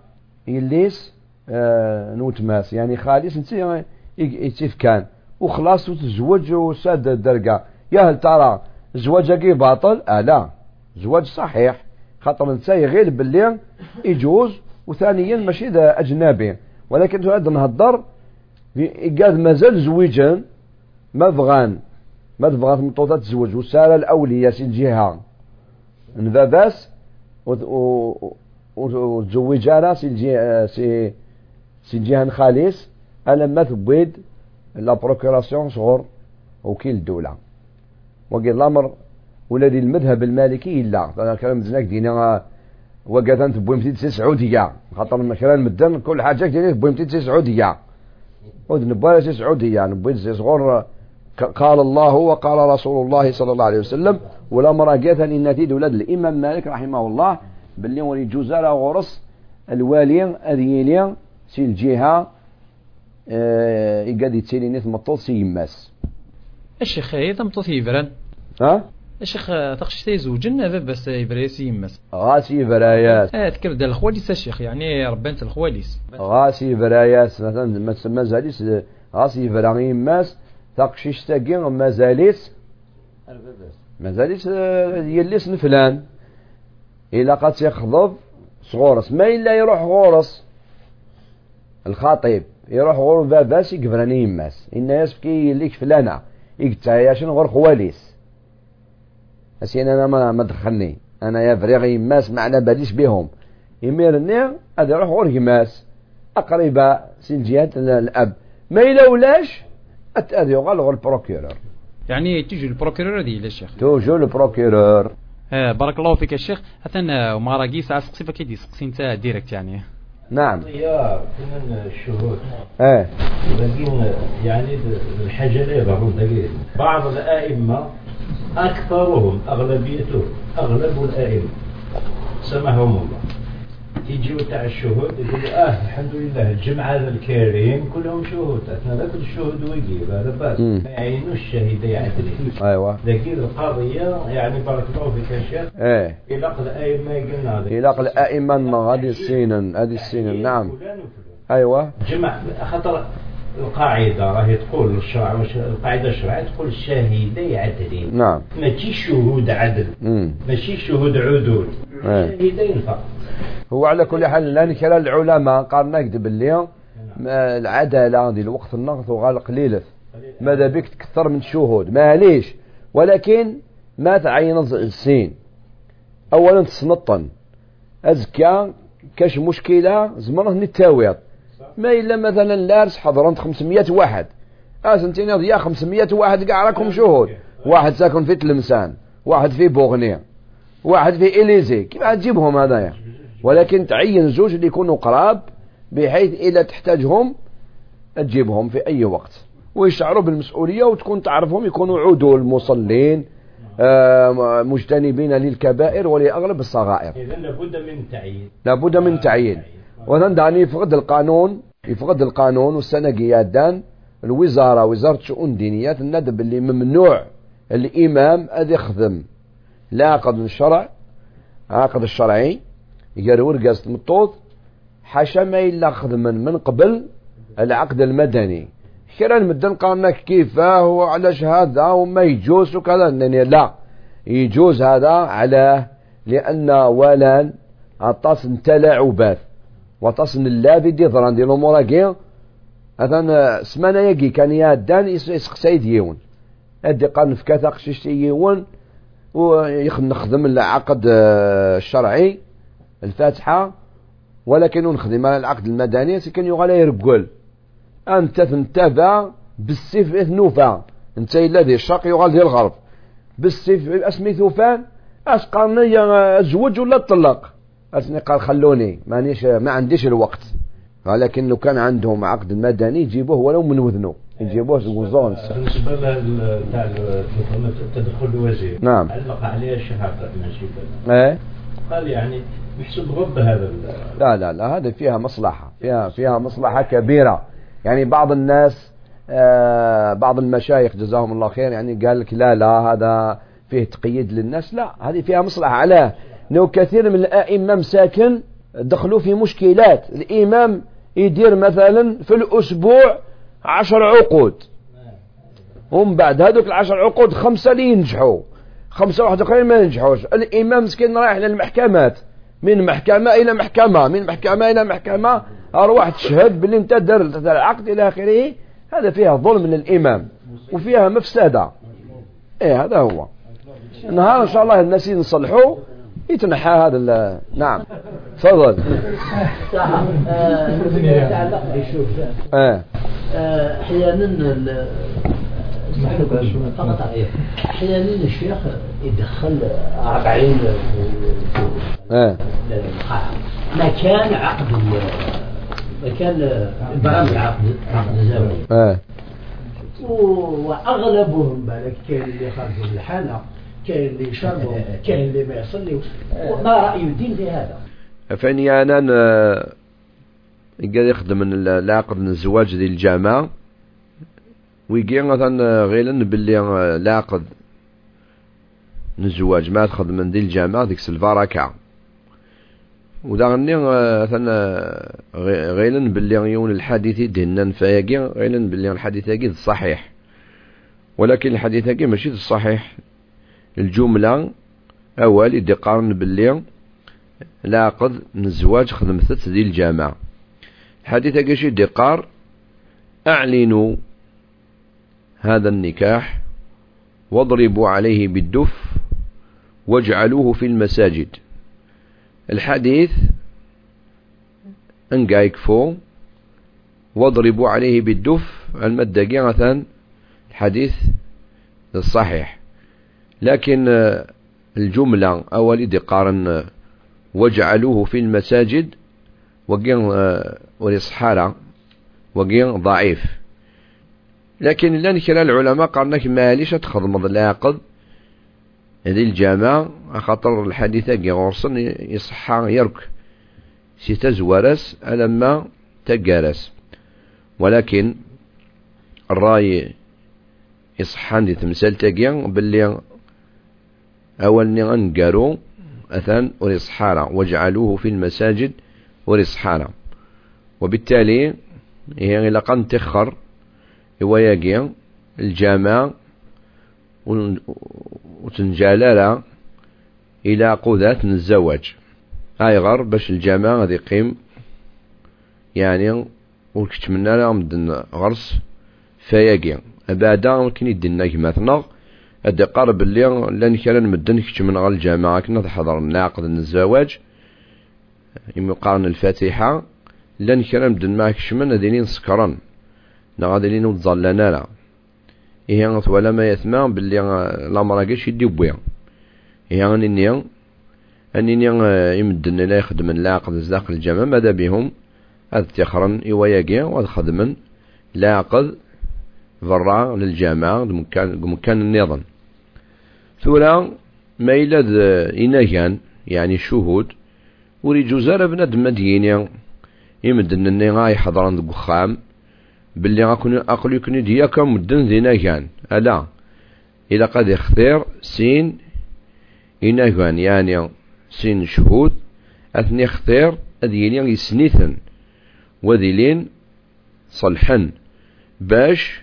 يليس نوتماس يعني خالص انت يتفكان وخلاص وتزوج وساد الدرقة يا هل ترى زواجك باطل؟ آه لا زواج صحيح خاطر انت غير باللي يجوز وثانيا ماشي اجنبي ولكن تعود نهضر قال مازال زويجا ما بغان ما بغات مطوطة تزوج. وسال الاولياء سي الجهة نباباس وتزوج على سي الجهة سي سي الجهة خالص ما تبيد لا بروكوراسيون صغر وكيل الدولة. وقال الأمر ولدي المذهب المالكي لا أنا كلام زناك دينا انت بويمتي تسي سعودية خاطر مثلا مدن كل حاجة كدير بويمتي تسي سعودية نبغى تسي سعودية نبغى تسي صغور قال الله وقال رسول الله صلى الله عليه وسلم والامر جاءت إن نتيد ولد. الإمام مالك رحمه الله باللي ولي جوزالا غرس الوالي أذيلي سي الجهة يقعد يتسيلي نيث مطوط سي يماس الشيخ هذا مطوط يفرن ها؟ الشيخ تقش تيزوجن هذا بس يبريس يمس غاسي برايات آه تكر دال الخواليس الشيخ يعني ربانت الخواليس. غاسي برايات مثلا ما تسمى زاليس غاسي برا يماس تقشيش تاقي مازاليس. مازاليس يليس نفلان إلا قد يخضب صغورس. ما إلا يروح غورس. الخطيب يروح غور باباس يقبراني يماس إن يسفكي يليك فلانا يقتاياشن غور خواليس. أسين أنا ما ما دخلني أنا يا فريغ يماس معنا باليش بهم. يميرني هذا يروح غور يماس. أقرب سين جهة الأب ما إلا ولاش أتأذي غور البروكيرور. يعني تيجي البروكيرور هذه الشيخ توجو البروكيرور. آه بارك الله فيك الشيخ أثنى وما راقي ساعة سقسي فكيدي سقسي أنت ديريكت يعني. نعم. يا كنا الشهود. إيه لكن يعني الحاجة لا يظهرون بعض الآئمة أكثرهم أغلبيتهم أغلب الآئمة. سمحهم الله. يجيو تاع الشهود يقولوا آه الحمد لله الجمعة هذا الكريم كلهم شهود. إحنا ذاك الشهود ويجيب هذا بس مم. ما يعينوش الشهيد يعدلين أيوه. لكن القضية يعني بارك الله فيك يا شيخ. إيه. إلى الآئمة قلنا هذا. إلى الأئمة هذه السنن هذه السنن نعم. أيوه. جمع خاطر القاعدة راهي تقول الشرع وش- القاعدة الشرعية تقول الشاهدي عدلين نعم. ماشي شهود عدل. ماشي شهود عدول. إيه. شاهدين فقط. هو على كل حال لأن كلا العلماء قال نكذب اللي ما العدالة دي الوقت النقص وغال قليلة ماذا بك تكثر من الشهود ما ليش ولكن ما تعين السين اولا تصنطن أزكى كاش مشكلة زمره نتاويض ما إلا مثلا لارس حضرنت 500 واحد. اسنتين يا 500 واحد كاع راكم شهود. واحد ساكن في تلمسان. واحد في بوغنيا. واحد في إليزي. كيف تجيبهم هذايا؟ ولكن تعين زوج اللي يكونوا قراب بحيث إذا تحتاجهم تجيبهم في أي وقت. ويشعروا بالمسؤولية وتكون تعرفهم يكونوا عدول مصلين آه، مجتنبين للكبائر ولأغلب الصغائر. إذا لابد من تعيين. لابد من تعيين. وذن داني يفقد القانون يفقد القانون والسنة قيادان الوزارة وزارة شؤون دينيات الندب اللي ممنوع الإمام أذ يخدم. لا عقد الشرع عقد الشرعي يقال ورقة مطوط حاشا ما إلا خدما من قبل العقد المدني. كرا قالنا كيف هو علاش هذا وما يجوز وكذا؟ لا يجوز هذا على لأن ولا عطاس تلاعبات وطاس اللابي دي ضران دي الأمور كي أثن سمانا يجي كان يادان يسقسي ديون أدي قال نفكاتا قشيش يون ويخدم العقد آه، الشرعي الفاتحة ولكن نخدم على العقد المدني سكن يغالي يرقل. أنت تنتبع بالسيف نوفا. أنت إلا ذي الشرق يغال الغرب. بالسيف أسمي ثوفان اش قالني أزوج ولا اطلق اسني قال خلوني مانيش ما عنديش الوقت. ولكن لو كان عندهم عقد مدني يجيبوه ولو من وذنه يجيبوه وزون. بالنسبة لل- تاع التدخل الوزير نعم. علق عليها شيبان إيه؟ قال يعني محسوب غب هذا لا لا لا هذا فيها مصلحة فيها فيها مصلحة كبيرة. يعني بعض الناس آه بعض المشايخ جزاهم الله خير يعني قال لك لا لا هذا فيه تقييد للناس. لا هذه فيها مصلحة. علاه انه كثير من الأئمة مساكن دخلوا في مشكلات الإمام يدير مثلا في الأسبوع عشر عقود. ومن بعد هذوك العشر عقود خمسة اللي ينجحوا. خمسة واحد آخرين ما ينجحوش. الإمام مسكين رايح للمحكمات. من محكمة إلى محكمة من محكمة إلى محكمة. أرواح تشهد باللي أنت هذا العقد إلى آخره. هذا فيها ظلم للإمام وفيها مفسدة. إيه هذا هو. نهار إن شاء الله الناس ينصلحوا. يتنحى هذا ال- نعم. تفضل. يتعلق إيه. أحيانا فقط. أحيانا الشيخ يدخل 40 إيه. مكان عقد مكان برامج عقد عقد الزواج إيه. وأغلبهم بالك كاين اللي خرجوا من الحانه كاين اللي يشربوا كاين اللي ما يصليوش. ما رأي الدين في هذا؟ فاني أنا قال يخدم ال- العقد الزواج ديال الجامعة. ويجي مثلا غيلا باللي العقد الزواج ما تخدم من ديال الجامعة ديك البركة. ودا غني مثلا غي- غيلا باللي يون الحديث دهنا نفايقي غيلا باللي الحديث هاكي صحيح. ولكن الحديث هاكي ماشي الصحيح الجملة أول يدي قارن باللي لاقض من الزواج خدمت ذي الجامعة حديث قشي دقار أعلنوا هذا النكاح واضربوا عليه بالدف واجعلوه في المساجد. الحديث أنقايك فو واضربوا عليه بالدف. مثلا الحديث الصحيح لكن الجملة أولي قارن واجعلوه في المساجد وقين ورصحارة وقين ضعيف. لكن لأن كلا العلماء قالنا ماليش تخضمض لاقض هذه الجامعة خاطر الحديثة كي غرسن يصحى يرك. سي تزورس ألما تجارس. ولكن الرأي يصحان دي تمثال تاقيا باللي أولني أنقارو أثان ورصحارا واجعلوه في المساجد ورصحارا وبالتالي هي إلى قن تخر يواياقيا الجامع وتنجالالا إلى قذات الزواج. هاي غر باش الجامع غادي يقيم يعني وكتمنى لها مدن غرس فياقيا أبادا ممكن يدنا كماتنا أدي قارب اللي لأن كان مدن كتمن غال الجامعة كنا تحضر الناقد الزواج يقارن الفاتحة لأن كان مدن معك شمن أدينين سكران نا غادي لين وتظلنا لا إيه ولا ما يثمع باللي الأمر كاش يدي بويا. إيه أنني أنني يمدن لا يخدم اللاقد زاق الجامع ماذا بهم؟ هذا تخرن إيواياكي وهذا خدمن لاقد ضراء للجامعة مكان النظام. ثورا ما إلا إناجان يعني شهود وري جوزار بنادم مدينة يمدن إني غاي حضران دق خام باللي غاكون أقل يكون دياك مدن ذينا كان ألا اذا قد يختار سين إنا كان يعني سين شهود أثني اختار أذيني يسنيثن وذيلين صلحن باش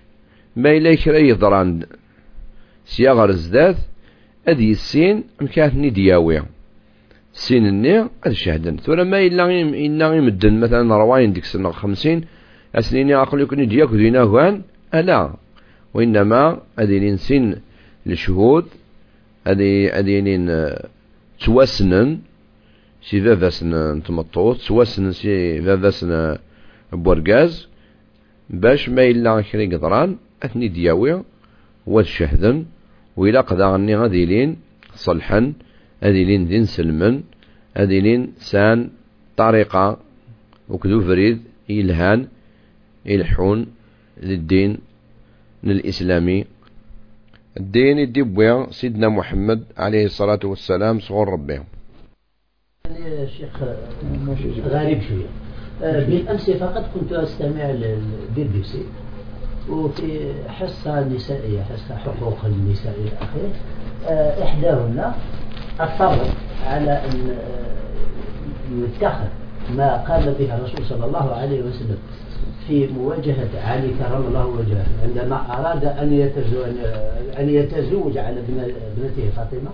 ما إلا كرا يضران سياغر الزداد أد يسين مكاتني دياوي سين الني أد شهدن ثم ما إلا يمدن مثلا رواين ديك سنة خمسين أسنيني أقول يكون دياك دينا هوان ألا. وإنما أدينين سين لشهود أدي أدينين توسنن. سي فافاسن تمطوط توسنن سي فافاسن بورغاز. باش ما إلا كري قدران أثني دياوي وشهدا وإلا قدا غني غاديلين صلحا أذيلين دين سلمن أذيلين سان طريقة وكذو فريد إلهان يلحون للدين الإسلامي الدين الدبويا سيدنا محمد عليه الصلاة والسلام صغر يا شيخ غريب شوية. بالأمس فقط كنت أستمع للبي بي سي وفي حصة نسائية حصة حقوق النساء إلى آخره آه، إحداهن أصرت على أن آه، يتخذ ما قام به الرسول صلى الله عليه وسلم في مواجهة علي كرم الله وجهه عندما أراد أن يتزوج أن يتزوج على ابنته فاطمة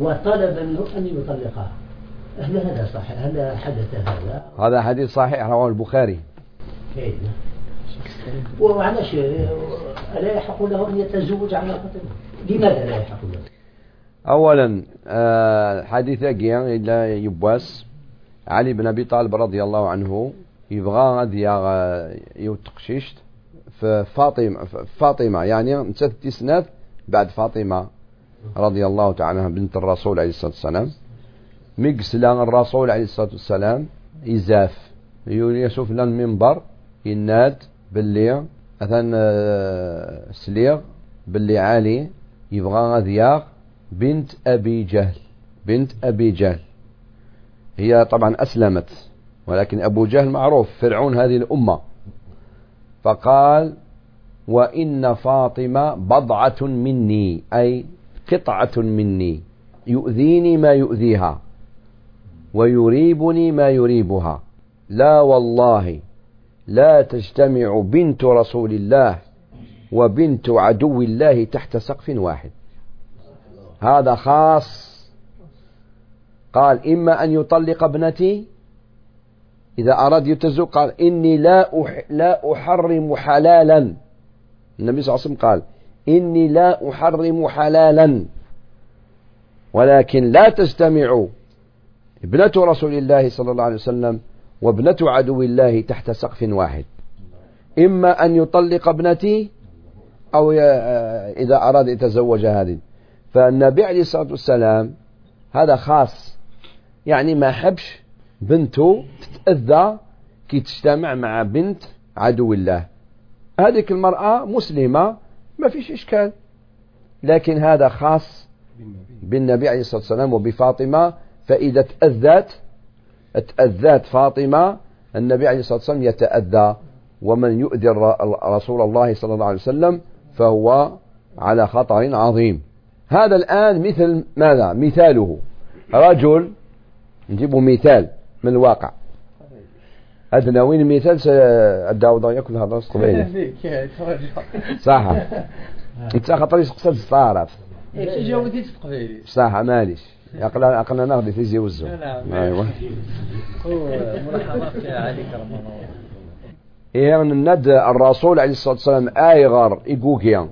وطلب منه أن يطلقها هل هذا صحيح؟ هل حدث هذا؟ هذا حديث صحيح رواه البخاري. وعلاش لا يحق له أن يتزوج على فاطمة لماذا لا يحق له؟ أولا آه، حديث أجيان إلا يبواس. علي بن أبي طالب رضي الله عنه يبغى غادي يوتقشيشت في فاطمة فاطمة يعني نسات تسنات بعد فاطمة رضي الله تعالى عنها بنت الرسول عليه الصلاة والسلام. ميقسلا الرسول عليه الصلاة والسلام إزاف. يوسف لنا المنبر يناد باللي أثن آه، سليغ باللي علي يبغى غذياغ بنت أبي جهل بنت أبي جهل. هي طبعا أسلمت ولكن أبو جهل معروف فرعون هذه الأمة. فقال وإن فاطمة بضعة مني أي قطعة مني يؤذيني ما يؤذيها ويريبني ما يريبها. لا والله. لا تجتمع بنت رسول الله وبنت عدو الله تحت سقف واحد. هذا خاص. قال إما أن يطلق ابنتي إذا أراد يتزوج قال إني لا أح لا أحرم حلالا. النبي صلى الله عليه وسلم قال إني لا أحرم حلالا. ولكن لا تجتمع ابنة رسول الله صلى الله عليه وسلم وابنة عدو الله تحت سقف واحد. إما أن يطلق ابنتي أو إذا أراد يتزوج هذه. فالنبي عليه الصلاة والسلام هذا خاص. يعني ما حبش بنته تتأذى كي تجتمع مع بنت عدو الله. هذه المرأة مسلمة ما فيش إشكال. لكن هذا خاص بالنبي عليه الصلاة والسلام وبفاطمة فإذا تأذت تأذت فاطمة النبي عليه الصلاة والسلام يتأذى ومن يؤذي رسول الله صلى الله عليه وسلم فهو على خطر عظيم. هذا الآن مثل ماذا؟ مثاله. رجل نجيب مثال من الواقع. أدنى وين مثال الداود يأكل هذا قبيل صح انت خاطر يسقسد الصارف صح ماليش. زي وزو. نعم أيوه. ملاحظات علي كرم الله. يعني الند الرسول عليه الصلاة والسلام آيغر إيقوكيا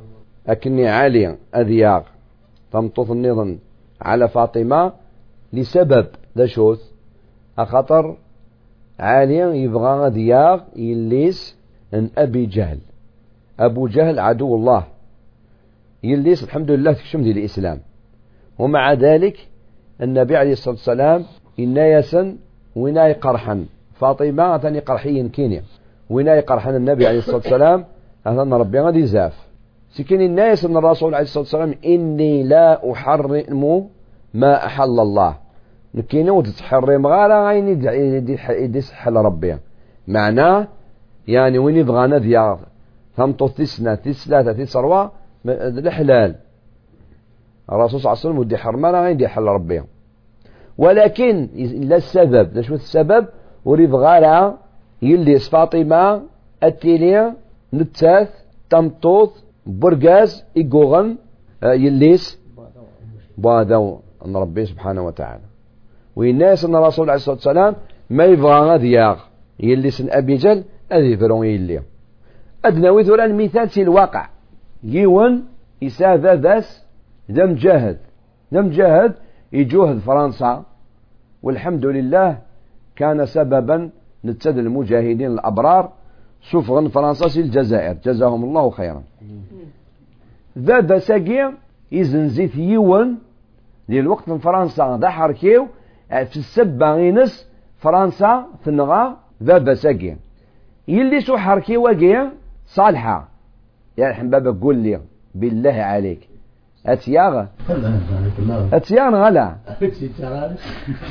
أكني عالي أذياغ. تمطط النظام على فاطمة لسبب. ذا شوث أخطر عاليا يبغى دياغ يليس أن أبي جهل. أبو جهل عدو الله. يليس الحمد لله تكشم دي الإسلام. ومع ذلك النبي عليه الصلاة والسلام إنايسا ويناي قرحا. فاطمة ثاني قرحيا كينيا. ويناي قرحا النبي عليه الصلاة والسلام أهلا ربي غادي زاف سكن الناس من الرسول عليه الصلاة والسلام إني لا أحرم ما أحل الله. نكينا وتتحرم غير غاين يدي سحل ربي معناه يعني وين يبغى نديا ثمطو تسنة تسلاثة تسروة الحلال الرسول صلى الله عليه وسلم ودي غاين يدي حل ربي ولكن لا السبب لا شو السبب؟ وريف غالا يلي فاطمة التيليا نتاث تمطوط برقاز إيقوغن آه، يليس بهذا أن ربي سبحانه وتعالى. والناس أن الرسول عليه الصلاة والسلام ما يبغى غادياغ. يليس أبي جل أذي فرون يلي. أدنى ثورا المثال في الواقع. يون يساذا ذاس لم جاهد لم جاهد يجوهد فرنسا والحمد لله كان سببا نتسد المجاهدين الأبرار سفغا فرنسا في الجزائر. جزاهم الله خيرا. ذا بساقي يزنزيت يون الوقت من فرنسا. ذا حركيو في السبة غينس فرنسا تنغى ذا بساقي يلي سو حركي وقيا صالحة. يا الحين بابا قول لي بالله عليك. اتياغ اتياغ غلا.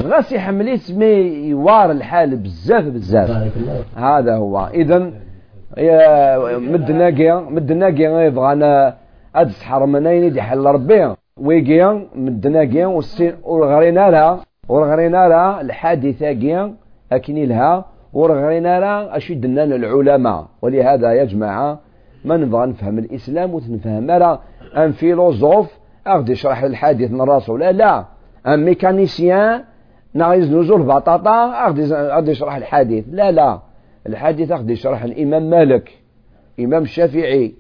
غاسي حملي سمي يوار الحال بزاف بزاف. هذا هو. اذا مد ناقيا مد ناقيا يبغى أنا ادس حرمنين يدي حل ربي. ويقيا مد ناقيا والسين ورغرينا لها ورغرينا لها الحادثة قيا أكني لها ورغرينا لها اشد لنا العلماء ولهذا يا جماعة ما نبغى نفهم الإسلام ونفهم لا. ان فيلوزوف اغدي يشرح الحادث من راسه لا لا ان ميكانيسيان ناقص نزول بطاطا اغدي يشرح الحديث لا لا الحديث اغدي يشرح الامام مالك امام الشافعي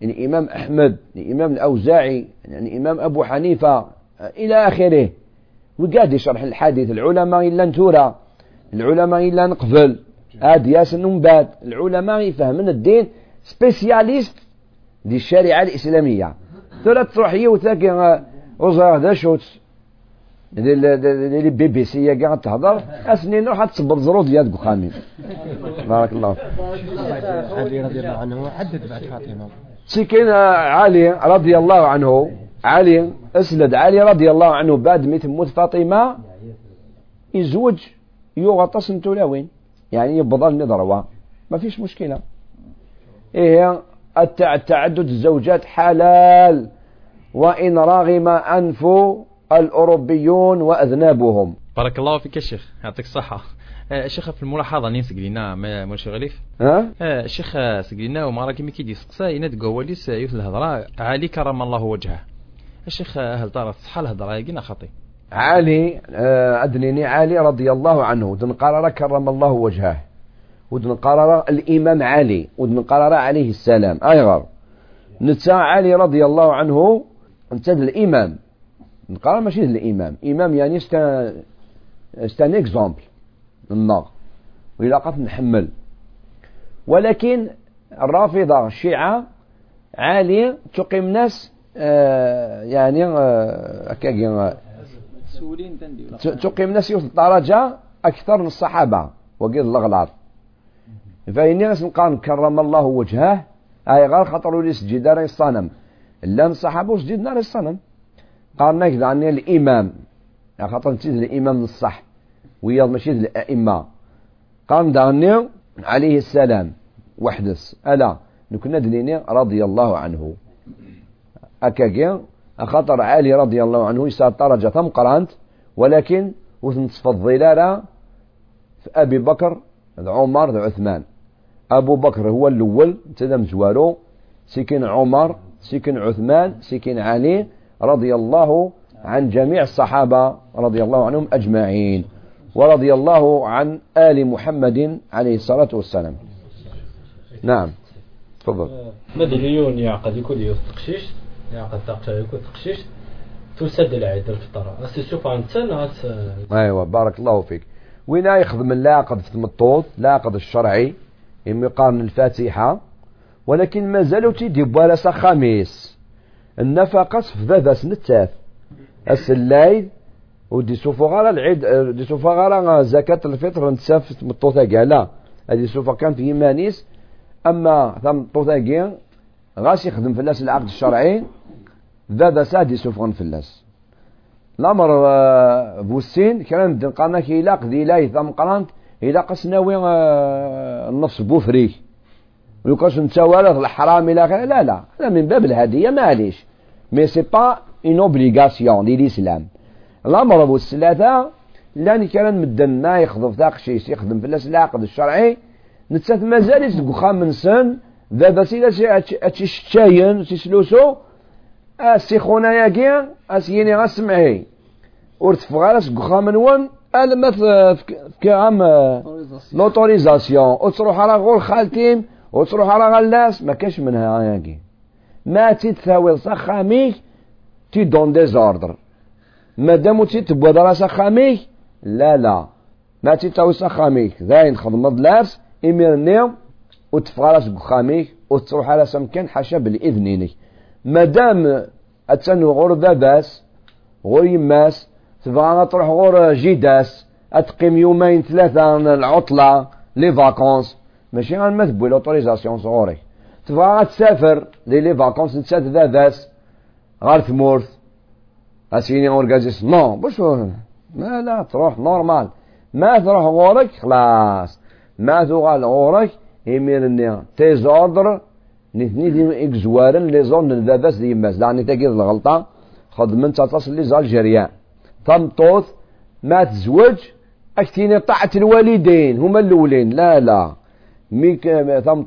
يعني امام احمد الامام الاوزاعي يعني امام ابو حنيفه إلى اخره وقاعد يشرح الحديث العلماء الا نتورا العلماء الا نقفل هاد ياسن من بعد العلماء يفهمون الدين سبيسياليست دي الشريعه الاسلاميه ترى تروح يوثاك وزارة ذا شوت. اللي بي بي سي قاعد تهضر اسنين روح تصبر زرود ديال خامين بارك الله علي رضي الله عنه حدد بعد فاطمة. سكين علي رضي الله عنه علي اسلد علي رضي الله عنه بعد ما تموت فاطمة يزوج يغطس وين يعني يبضل نضروا ما فيش مشكلة. إيه التعدد الزوجات حلال. وإن رغم أنف الأوروبيون وأذنابهم. بارك الله فيك الشيخ يعطيك الصحة. الشيخ في الملاحظة نين سقلينا مولاي غليف؟ ها؟ الشيخ سقلينا وما راكي مي كيدي سقسا يناد قواليس يوث الهضرة. علي كرم الله وجهه. الشيخ هل ترى صح الهضرة يقينا خطي؟ علي آه، أدنيني علي رضي الله عنه ودن قرر كرم الله وجهه. ودن قرر الإمام علي ودن قرر عليه السلام. أيغر نتا علي رضي الله عنه أنت الإمام. نقرر ماشي الإمام إمام يعني ستا ستا اكزومبل النار. وإلا نحمل ولكن الرافضة الشيعة عالية تقيم ناس آه يعني آه تقيم ناس يوصل درجة أكثر من الصحابة. وقيل الأغلاط فإني نقال كرم الله وجهه. أي غير خطر لي سجد الصنم. لا الصحابة سجد نار الصنم. قال نكذا عني الإمام. خاطر نتيجة الإمام الصح. ويا ماشي الأئمة. قام داني عليه السلام. وحدث ألا. نكون دليني رضي الله عنه. أكاكي. خطر علي رضي الله عنه. يسار درجة ثم قرانت ولكن وتنصف الظلالة. في أبي بكر عمر عثمان. أبو بكر هو الأول تدم زوارو سكن عمر سكن عثمان سكن علي رضي الله عن جميع الصحابة رضي الله عنهم أجمعين ورضي الله عن آل محمد عليه الصلاة والسلام. نعم تفضل. مدليون يعقد يكون يقشيش يعقد تقشى يكون تقشيش تسد العيد الفطرة أسي شوف عن سنة أيوة بارك الله فيك. وين يخدم اللاقد في المطوط؟ لاقد الشرعي. إما يقارن الفاتحة ولكن ما زالوا تيدي بوالا خميس. النفقة في ذا سنتاف السلايد ودي سوفو العيد دي سوفو زكاة الفطر نتساف مطوطة لا هذه سوفو كان في مانيس أما ثم مطوطة غاس يخدم فلاس العقد الشرعي. ذا سادي سوفغن فلاس الأمر آه، بوسين كان قالنا كي لاق ذي لاي ثم قرانت إلا قسناوي آه، النص بوفري. ويقاش نتوالد الحرام إلى آخره لا لا. هذا من باب الهدية معليش مي سي با اون اوبليغاسيون دي الإسلام الأمر والثلاثة لأن كان مدنا يخضف ذاك الشيء يخدم في العقد الشرعي. نتسات مازال يسقو من سن. ذا سيلا اتشي شتاين سلوسو السيخونا ياكي اسيني غاسمعي ورتفغ على سقو من ون الما في عام لوتوريزاسيون وتروح على غور خالتيم وتروح على غلاس ما كاش منها ياكي. ما تتثاوي صخاميك تي دون ديزوردر مادام تي تبوا دراسة خاميك لا لا. ما تتثاوي صخاميك ذاين خدمة دلاس إمير النيوم وتفغرس بخاميك وتروح على سمكان حاشا بالإذنينك مادام أتسنو غور باباس غور يماس تبغى تروح غور جيداس أتقيم يومين ثلاثة العطلة لي فاكونس ماشي تبوي لوتوريزاسيون صغوري تبغى تسافر لي لي فاكونس نتسات ذاذاس غير ثمورث اسيني اورغازيس نو باش ما لا تروح نورمال ما تروح غورك خلاص ما تغال غورك إمير النيا تيزوردر نثني دي إكزوارن لي زون الباباس دي يماس دعني تاكيد الغلطة خدمن تتصل لي زالجيريان طوث ما تزوج أكتيني طاعة الوالدين هما الأولين. لا لا. ميك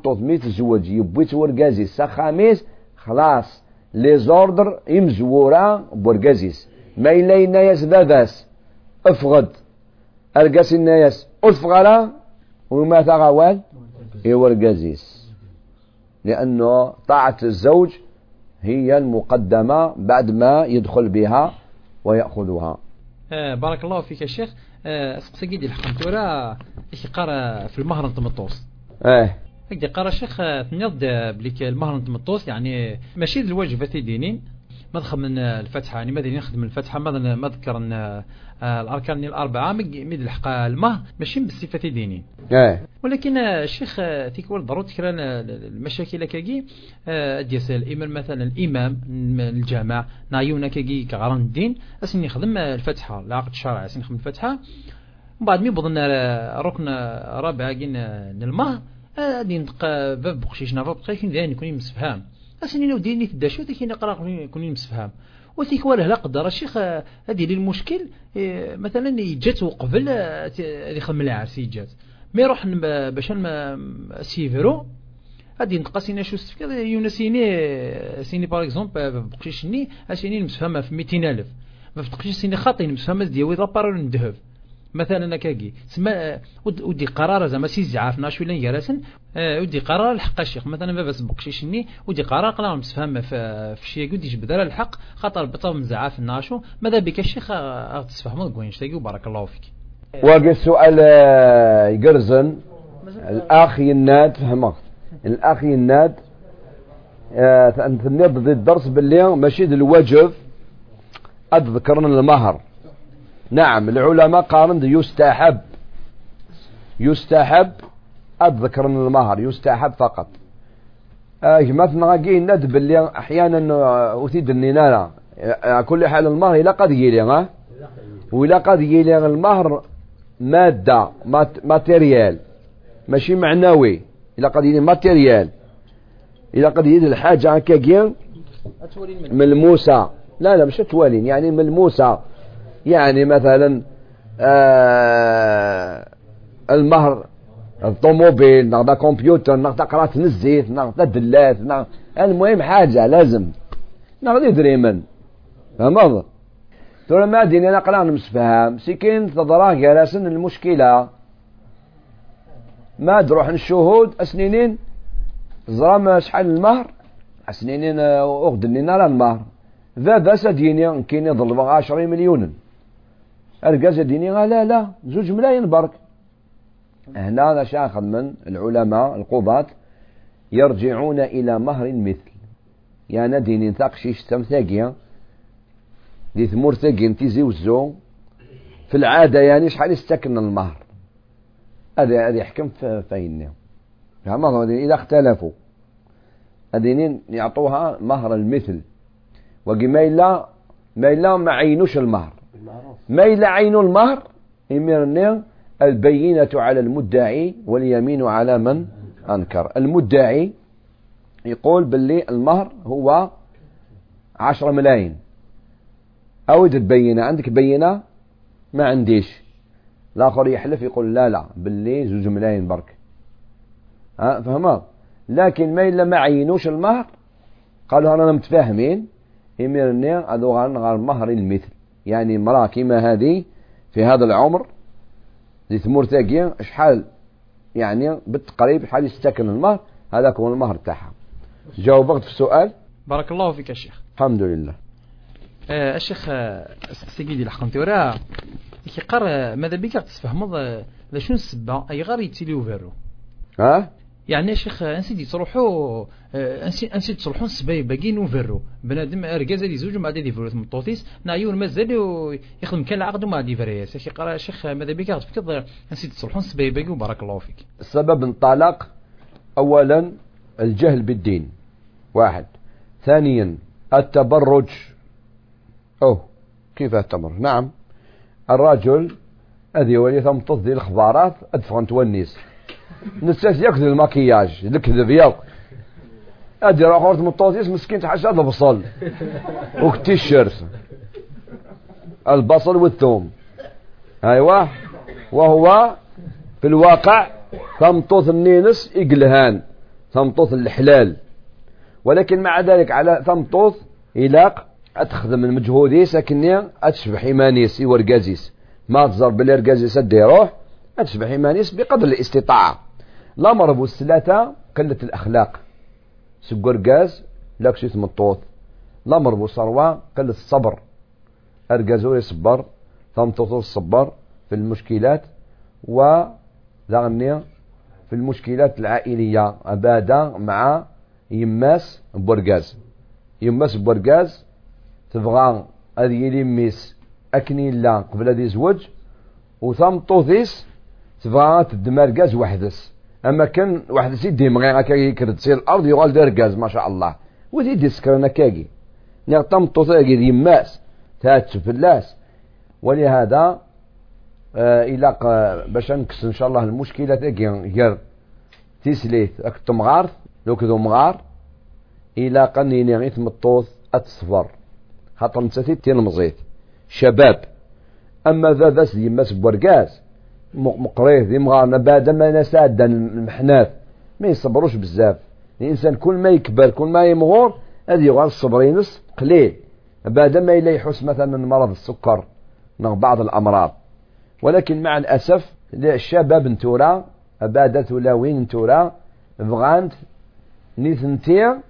طوث مي تزوج يبويت ورقازيس خاميس خلاص. لي زوردر يمزورا بورقازيس ما إلا ينايس باباس. أفغد. ألقاس النايس افغلا وما تغوال ورقازيس لأنه طاعة الزوج هي المقدمة بعد ما يدخل بها ويأخذها. آه بارك الله فيك يا شيخ. آه سقسي دي تورا إيش قرأ في المهر نتمطوس آه هكذا قرأ شيخ تنيض بليك المهر نتمطوس يعني ماشي الواجبات دينين. ما من الفتحة يعني ماذا نخدم الفتحة؟ ماذا ما ذكر أن آه، الأركان الأربعة؟ مد الحق المه ماشي بالصفة دينين إيه. ولكن الشيخ تيكول ضروري تكرا المشاكل كاكي ديال الإمام مثلا الإمام الجامع نايونا كاكي كغران الدين أسن يخدم الفتحة العقد الشرعي أسن يخدم الفتحة. من بعد مي بضن ركن رابع كين المه غادي نبقى باب بقشيش نافا بقى كاين يكون يمسفهام أسنين وديني تداشو ذيك نقرأ يكون يمسفهام وثيك ولا لا قدر. الشيخ هذه المشكل إيه، مثلا جات وقبل اللي خدم العرس جات. ما يروح باش سيفرو. غادي نقاسينا شو استفكار يونا سيني سيني باغ اكزومبل بقشيشني اسيني مسفهمه في 200000 ما فتقش سيني خاطين مسفهم دياوي رابار ندهب مثلا كاكي سما ودي قرار زعما سي زعافنا شوية لين جالسن آه، ودي قرار الحق الشيخ. مثلا بابا بقشيشني ودي قرار قلا مسفهم في شي قد يجبد الحق خاطر بطل زعاف الناشو ماذا بك الشيخ؟ تسفهموا كوينش تاقي وبارك الله فيك. واقع السؤال آه، يقرزن. الأخ يناد فهمت الأخ يناد انت ضد الدرس باللي ماشي الواجب أذكرنا المهر. نعم العلماء قارن يستحب. يستحب أذكرن المهر يستحب فقط. آه مثلا غاكي ند باللي أحيانا آه، أثيد النينانا آه، كل حال المهر إلا قد يلي ها؟ وإلا قد يلي المهر مادة ماتيريال. ماشي معنوي. إلا قد يلي ماتيريال. إلا قد يلي الحاجة هكاكيا ملموسة. لا لا مش توالين يعني ملموسة. يعني مثلا آه المهر الطوموبيل ناخذ كمبيوتر ناخذ قراءة الزيت ناخذ دلات ناخذ المهم حاجة لازم. ناخذ دريمن فهمت ترى ما ديني أنا قران مسفهام سكين تضراه جالسن المشكلة. ما تروح الشهود أسنينين؟ زرام شحال المهر؟ أسنينين أغدني نار المهر. ذا بس ديني كاين يضرب 10 مليون أرقاز ديني لا لا زوج ملايين برك. هنا أنا شاخذ من العلماء القضاة يرجعون إلى مهر مثل. يعني ديني شيش تم ثاقية دي ثمور ثاقي تيزي وزو في العادة يعني شحال يستكن المهر؟ هذا هذا يحكم فين إذا اختلفوا. أدينين يعطوها مهر المثل. وقما إلا ما إلا ما عينوش المهر. ما إلا عين المهر إمرنا البينة على المدعي واليمين على من أنكر. المدعي يقول باللي المهر هو عشرة ملايين. أو تبينه؟ عندك بينة؟ ما عنديش. الآخر يحلف يقول لا لا. باللي زوج ملايين برك. ها فهمت؟ لكن ما إلا ما عينوش المهر. قالوا أنا متفاهمين. إمرنا أدو غير مهر المثل. يعني امرأة كما هذه في هذا العمر ذي ثمور تاقية شحال يعني بالتقريب شحال يستكن المهر؟ هذاك هو المهر تاعها. جاوبت في السؤال بارك الله فيك يا شيخ. الحمد لله. آه الشيخ آه، سيدي الحقمتي وراه كيقر ماذا بك تفهمض آه، شنو السبه أي غير يتيليو فيرو؟ ها؟ يعني يا شيخ انسيدي تروحوا انسي تروحوا سباي باقي نوفرو بنادم ارجاز اللي زوج مع دي فروت مطوطيس نايون مازال يخدم كان العقد مع دي فريس يا شيخ يا شيخ ماذا بك؟ تفكر أنسي تروحوا سباي باقي وبارك الله فيك. السبب انطلاق اولا الجهل بالدين. واحد. ثانيا التبرج. أوه كيف التبرج؟ نعم. الرجل هذه ولي ثم تصدي الخبارات ادفع تونيس نسيت ياكل المكياج الكذب ياك ادي راه خرجت من مسكين تحشى هذا بصل. وكتيشيرت البصل والثوم. أيوه. وهو في الواقع ثمطوث النينس يقلهان ثمطوث الحلال. ولكن مع ذلك على ثمطوث إلاق أتخدم من مجهودي ساكني أتشبح إيمانيس ورقازيس ما تزر بالإرقازيس أدي روح أتشبح إيمانيس بقدر الاستطاعة. الأمر أبو الثلاثة قلة الأخلاق. سكر غاز لاكسيت مطوط الأمر أبو صروة قلة الصبر. أرجازو يصبر تصل الصبر في المشكلات و في المشكلات العائلية. أبادا مع يماس بورغاز يماس بورغاز تبغى هذه يميس أكني لا قبل هذه زوج وثم طوثيس تبغى تدمر غاز وحدس. أما كان واحد سيدي مغي هكا يكرد تصير الأرض يغال دار غاز ما شاء الله. وزيد سكرنا كاكي نعطم طوطاكي يماس تات فلاس ولهذا آه إلى باش نكس إن شاء الله المشكلة تاكي غير تيسليت اك تمغار لو كذو مغار. إلى قنيني غيث مطوث أتصفر. خاطر نسيت تين مزيت شباب. أما ذا ذا يماس بوركاز مقريه ذي مغارنا بعد ما نساد المحنات ما يصبروش بزاف. الإنسان كل ما يكبر كل ما يمغور هذه يغار الصبر ينس قليل. بعد ما إلا يحس مثلا من مرض السكر من بعض الأمراض. ولكن مع الأسف الشباب نتورا أبادت ولا وين نتورا بغانت نيثنتيا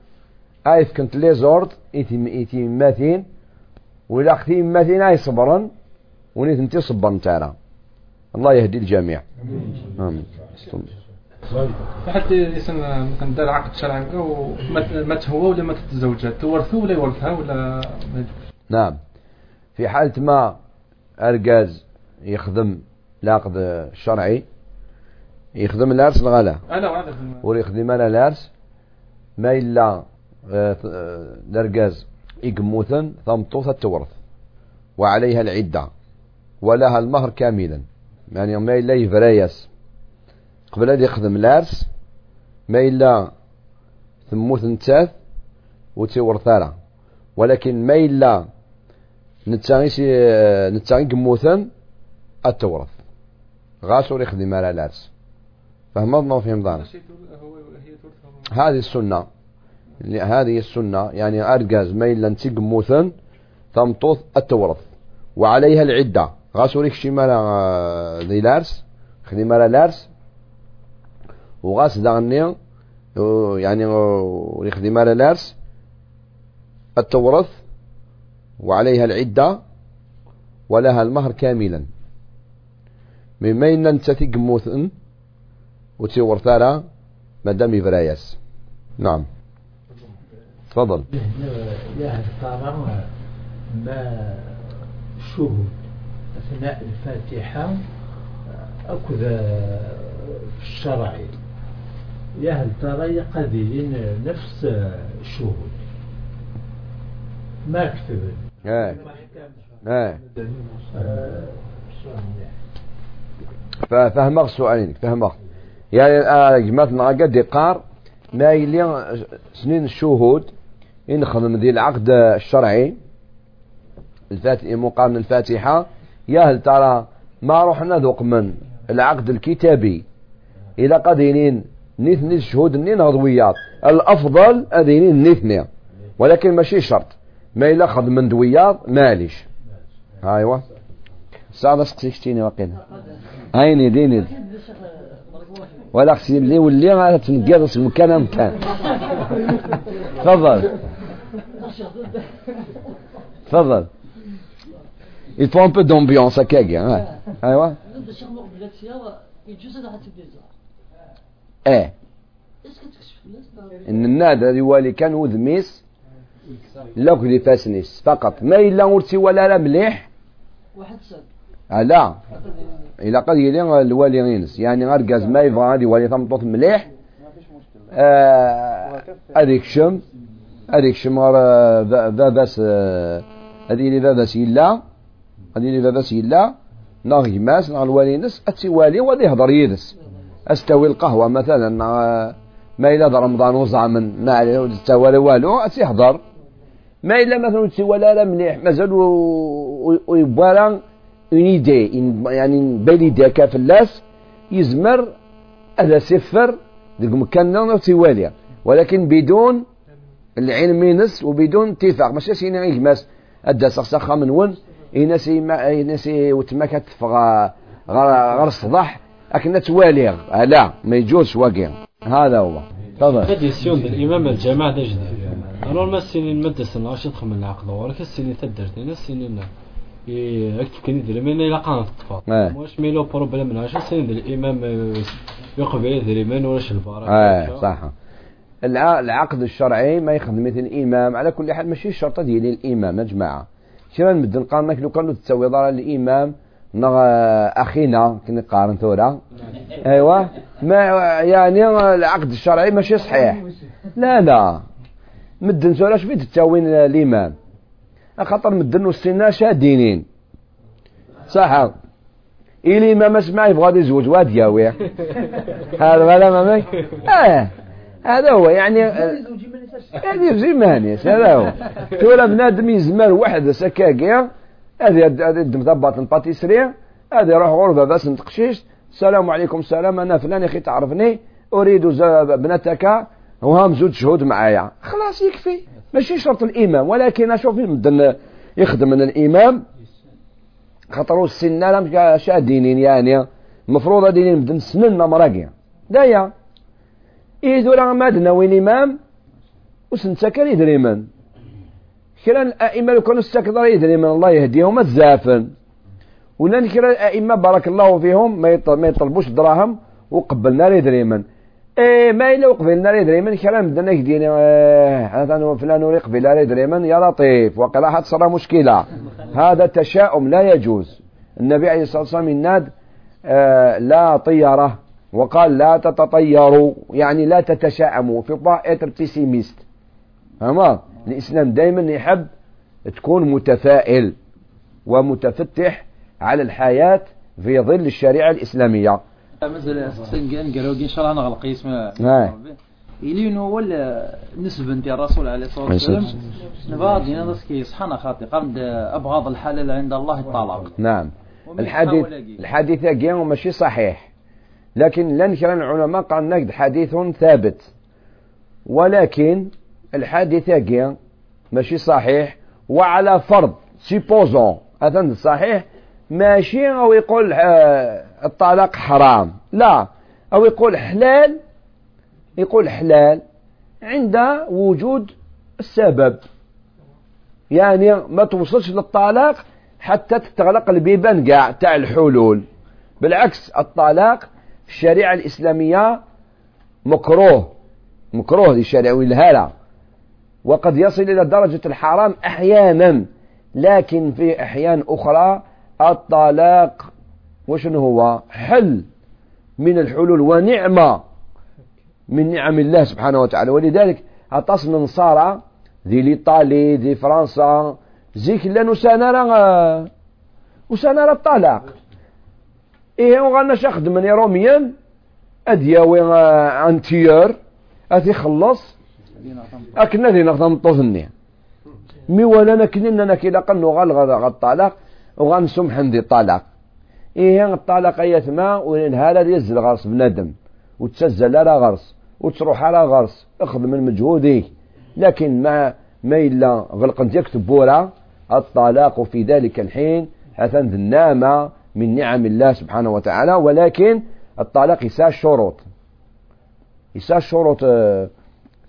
آيث كنت لي زورد إيتي ماتين ولا أختي ماتين اي صبرن ونيثنتي صبرن تارا الله يهدي الجميع. آمين. حتى يسن مثلا دار عقد شرعي وما هو ولا ما تتزوجها تورثه ولا يورثها ولا نعم. في حالة ما أرجاز يخدم العقد الشرعي يخدم الأرس الغلا. ويخدم أنا الأرس ما إلا درجاز إقموثا ثمطوث التورث وعليها العدة. ولها المهر كاملا. يعني ما إلا يفريس. قبل هذا يخدم العرس ما إلا ثموث نتاث وتورثارا ولكن ما إلا نتاغي نتاغي قموثا التورث غاسو يخدم على العرس. فهم ما فهم ضان هذه السنة. هذه السنة. يعني أرجز ميلا تقموثا تمطوث التورث وعليها العدة. غاسو ريك شمال ذي لارس خدمة لارس وغاس دغني يعني يخدم على لارس التورث وعليها العدة ولها المهر كاملا مما إن أنت تقموثن وتورثالا مدام يفرايس نعم تفضل طبعا ما شهود أثناء الفاتحة أكذا في الشرعي يا هل ترى قديين نفس الشهود ما كتب إيه إيه فهمغ سؤالينك فهمغ يعني جماعتنا قد يقار ما يلي سنين الشهود إن خدم ذي العقد الشرعي؟ الفاتحة مقام الفاتحة. يا هل ترى ما رحنا ذوق من العقد الكتابي؟ إلى قدينين نثني الشهود نين غضويات. الأفضل أذينين نثني ولكن ماشي شرط. ما إلا خد من دويات ماليش. أيوة. سعد سقسيشتيني وقيل أين ديني ولا خصني اللي واللي غادي تنقرص مكان مكان تفضل. تفضل. Il faut un peu d'ambiance هكاكي ايوا إيه ان الناد هذه والي كان وذميس لوك دي فاسنيس فقط ما الا ورتي ولا لا مليح واحد سد لا إلا قد يلي الوالي غينس يعني غرقاز ما يبغى غادي والي ثمطوط مليح هذيك شم هذيك شم غير باباس هذه اللي باباس يلا هذه اللي باباس يلا ناغ يماس ناغ الوالي نس والي وغادي يهضر يدس. أستوي القهوة مثلا ما إلا رمضان وزع من ما تسوى والو يهضر. ما إلا مثلا تسوى لا مليح مازال ويبوالا اون ايدي يعني بين يديك فلاس يزمر هذا سفر ديك مكان تيوالي ولكن بدون العلم مينس وبدون اتفاق ماشي سينا يجمس ادا سخسخة من ون. ينسي ما ينسي وتما كتفغ غير الصداح لكن توالي لا ما يجوزش واقع هذا هو. تفضل. هذه سيون الإمام الجماعة جديد أنا ما السنين مدرسه ناشط خمن العقد ولكن السنين تدرتني. السنين يكتب كني درمين إلى قناة الطفال. واش ميلو بروبليم من عشر سنين الإمام يقبل درمين ولاش البارك آه صح. العقد الشرعي ما يخدم مثل الإمام. على كل حال ماشي الشرطة ديال الإمام يا جماعة. شنو نبدل قارنك لو كانوا تسوي دار الإمام نغ أخينا كنا قارن ثورة. أيوة. ما يعني العقد الشرعي ماشي صحيح. لا لا. مدن سوراش بيت تساوين الإمام خاطر مدن والسنة شادينين. صح. إلي ما يبغى يزوج واد ياوي. هذا ولا مامي؟ آه هذا هو يعني هذه زي مانيس هذا هو. تولى بنادم يزمر واحد سكاكيا هذه هذه مثبط الباتيسري هذه يروح غرفة بس نتقشيش السلام عليكم السلام أنا فلان يا أخي تعرفني؟ أريد بنتك وهم زوج شهود معايا. خلاص يكفي. ماشي شرط الإمام ولكن مدن يخدم من الإمام خاطرو السن لا شادينين يعني. المفروض دينين بدن سنن مراقيا دايا راه مادنا وين إمام وسنتا كان يدريمن كرا الأئمة لو كانوا استكثر يدريمن الله يهديهم الزافن. ولان كرا الأئمة بارك الله فيهم ما يطلبوش دراهم وقبلنا يدريمن إيه ما إلا وقبلنا يدريمن كرا بدنا يهدينا هذا فلان يقبل يدريمن يا لطيف وقال راح تصرى مشكلة. هذا تشاؤم لا يجوز. النبي عليه الصلاة والسلام يناد آه لا طيرة وقال لا تتطيروا يعني لا تتشائموا. في طائرة بيسيميست فما الإسلام دائما يحب تكون متفائل ومتفتح على الحياة في ظل الشريعة الإسلامية. مثلا سنقان قالوا إن شاء الله نغلق اسمه إلي ولا نسبة أنت الرسول عليه الصلاة والسلام. نبغى هنا كي صحنا خاطي قام أبغض الحلال عند الله الطلاق. نعم. الحديث الحديث ماشي صحيح. لكن لن كان العلماء قال نقد حديث ثابت. ولكن الحديث كي ماشي صحيح وعلى فرض سيبوزون هذا صحيح ماشي أو يقول آه، الطلاق حرام. لا أو يقول حلال يقول حلال عند وجود السبب. يعني ما توصلش للطلاق حتى تتغلق البيبان كاع تاع الحلول. بالعكس الطلاق الشريعة الإسلامية مكروه مكروه للشريعة والهالة. وقد يصل إلى درجة الحرام أحيانا لكن في أحيان أخرى الطلاق وشنو هو؟ حل من الحلول ونعمة من نعم الله سبحانه وتعالى. ولذلك أتصل النصارى ذي لإيطالي ذي فرنسا زيك لا نسانرا وسانرا الطلاق. إيه وغانا شخد من روميا أدياوي أنتيور أتي خلص. أكنا ذي نخدم طوثني مي ولا نكنين أنا كي لقنو غالغا الطلاق وغنسمح ذي الطلاق إيه الطلاق أيتما هذا يزل غرس بندم وتسزل على غرس وتروح على غرس. اخذ من مجهودك لكن ما ما إلا غلق يكتب بورا الطلاق في ذلك الحين حسن النامة من نعم الله سبحانه وتعالى ولكن الطلاق يسا شروط يسا شروط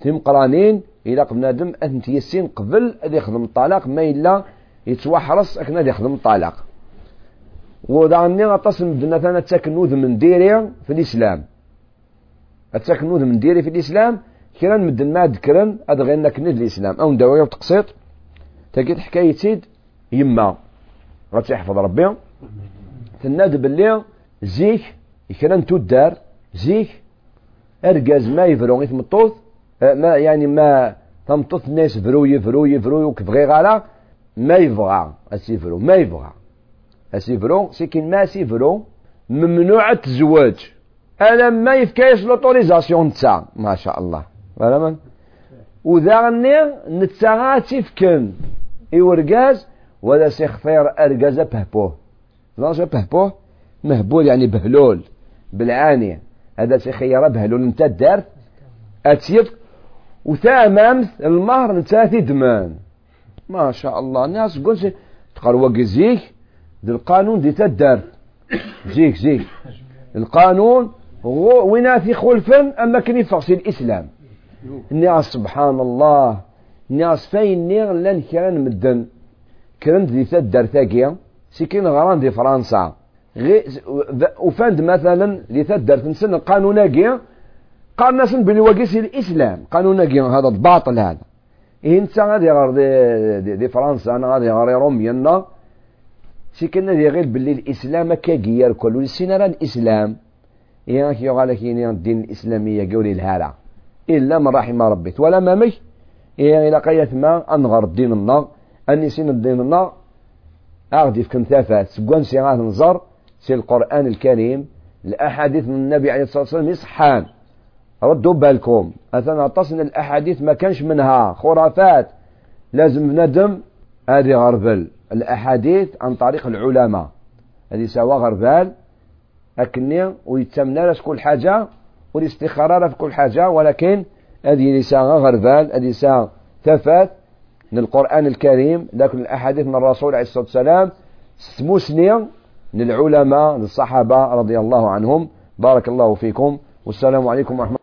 ثم آه، قرانين إلى بنادم أنت يسين قبل أن يخدم الطلاق ما إلا يتوحرص أكنا يخدم الطلاق. ودعني أتصل بدنا ثاني تسكنوذ من ديري في الإسلام. التكنوذ من ديري في الإسلام كرا مدن ما ذكرن هذا غير نكني الإسلام. أو نداوي تقسيط تلقيت حكاية سيد يما. غتحفظ ربي. تناد باللي زيك كرا تدار زيك. أرجاز ما يفرو غير مطوث أه، ما يعني ما تمطط الناس يفرو يفرو يفرو كبغي غالا ما يبغى اسيفرو ما يبغى اسيفرو سيكين ما سيفرو ممنوع التزواج أنا ما يفكايش لوتوريزاسيون تاع ما شاء الله. فهمت وذاغني نتا تيفكن يورجاز ولا سيخفير ارجاز بهبوه لا بهبوه مهبول يعني بهلول بالعانية. هذا سيخير بهلول. انت دار اتيف وثامن المهر نتا دمان. ما شاء الله. الناس قلت تقال زيك ذي القانون دي تدار. زيك زيك. القانون ويناثي خلفا أما كان يفغسي الإسلام. ناس سبحان الله. ناس فين نيغ لأن كان مدن. كان دي تدر ثاقيا سيكين غران دي فرنسا غي وفاند مثلا دي تدر تنسن قانوناقيا قال ناس بلي وقيس الإسلام قانوناقيا هذا باطل هذا إيه انت غادي غير دي, دي, دي فرنسا أنا غادي غير روميا سيكين دي غير بلي الإسلام كاقيا الكل والسينارا الإسلام إياك يغالك إني الدين الإسلامية قولي الهالة إلا من رحم ربي ولا ما مش إيه إلى قية ما أنغر الدين النار أني سين الدين النار أغدي في كنثافات سقوان سيغات نظر سي القرآن الكريم الأحاديث من النبي عليه الصلاة والسلام يصحان. ردوا بالكم. أثناء تصن الأحاديث ما كانش منها. خرافات. لازم ندم. هذه غربل الأحاديث عن طريق العلماء. هذه سواء غربال. أكني ويتمنى في كل حاجة والاستخارة في كل حاجة. ولكن هذه لسان غربال. هذه لسان ثفات من القرآن الكريم لكن الأحاديث من الرسول عليه الصلاة والسلام سموسني من العلماء الصحابة رضي الله عنهم. بارك الله فيكم. والسلام عليكم ورحمة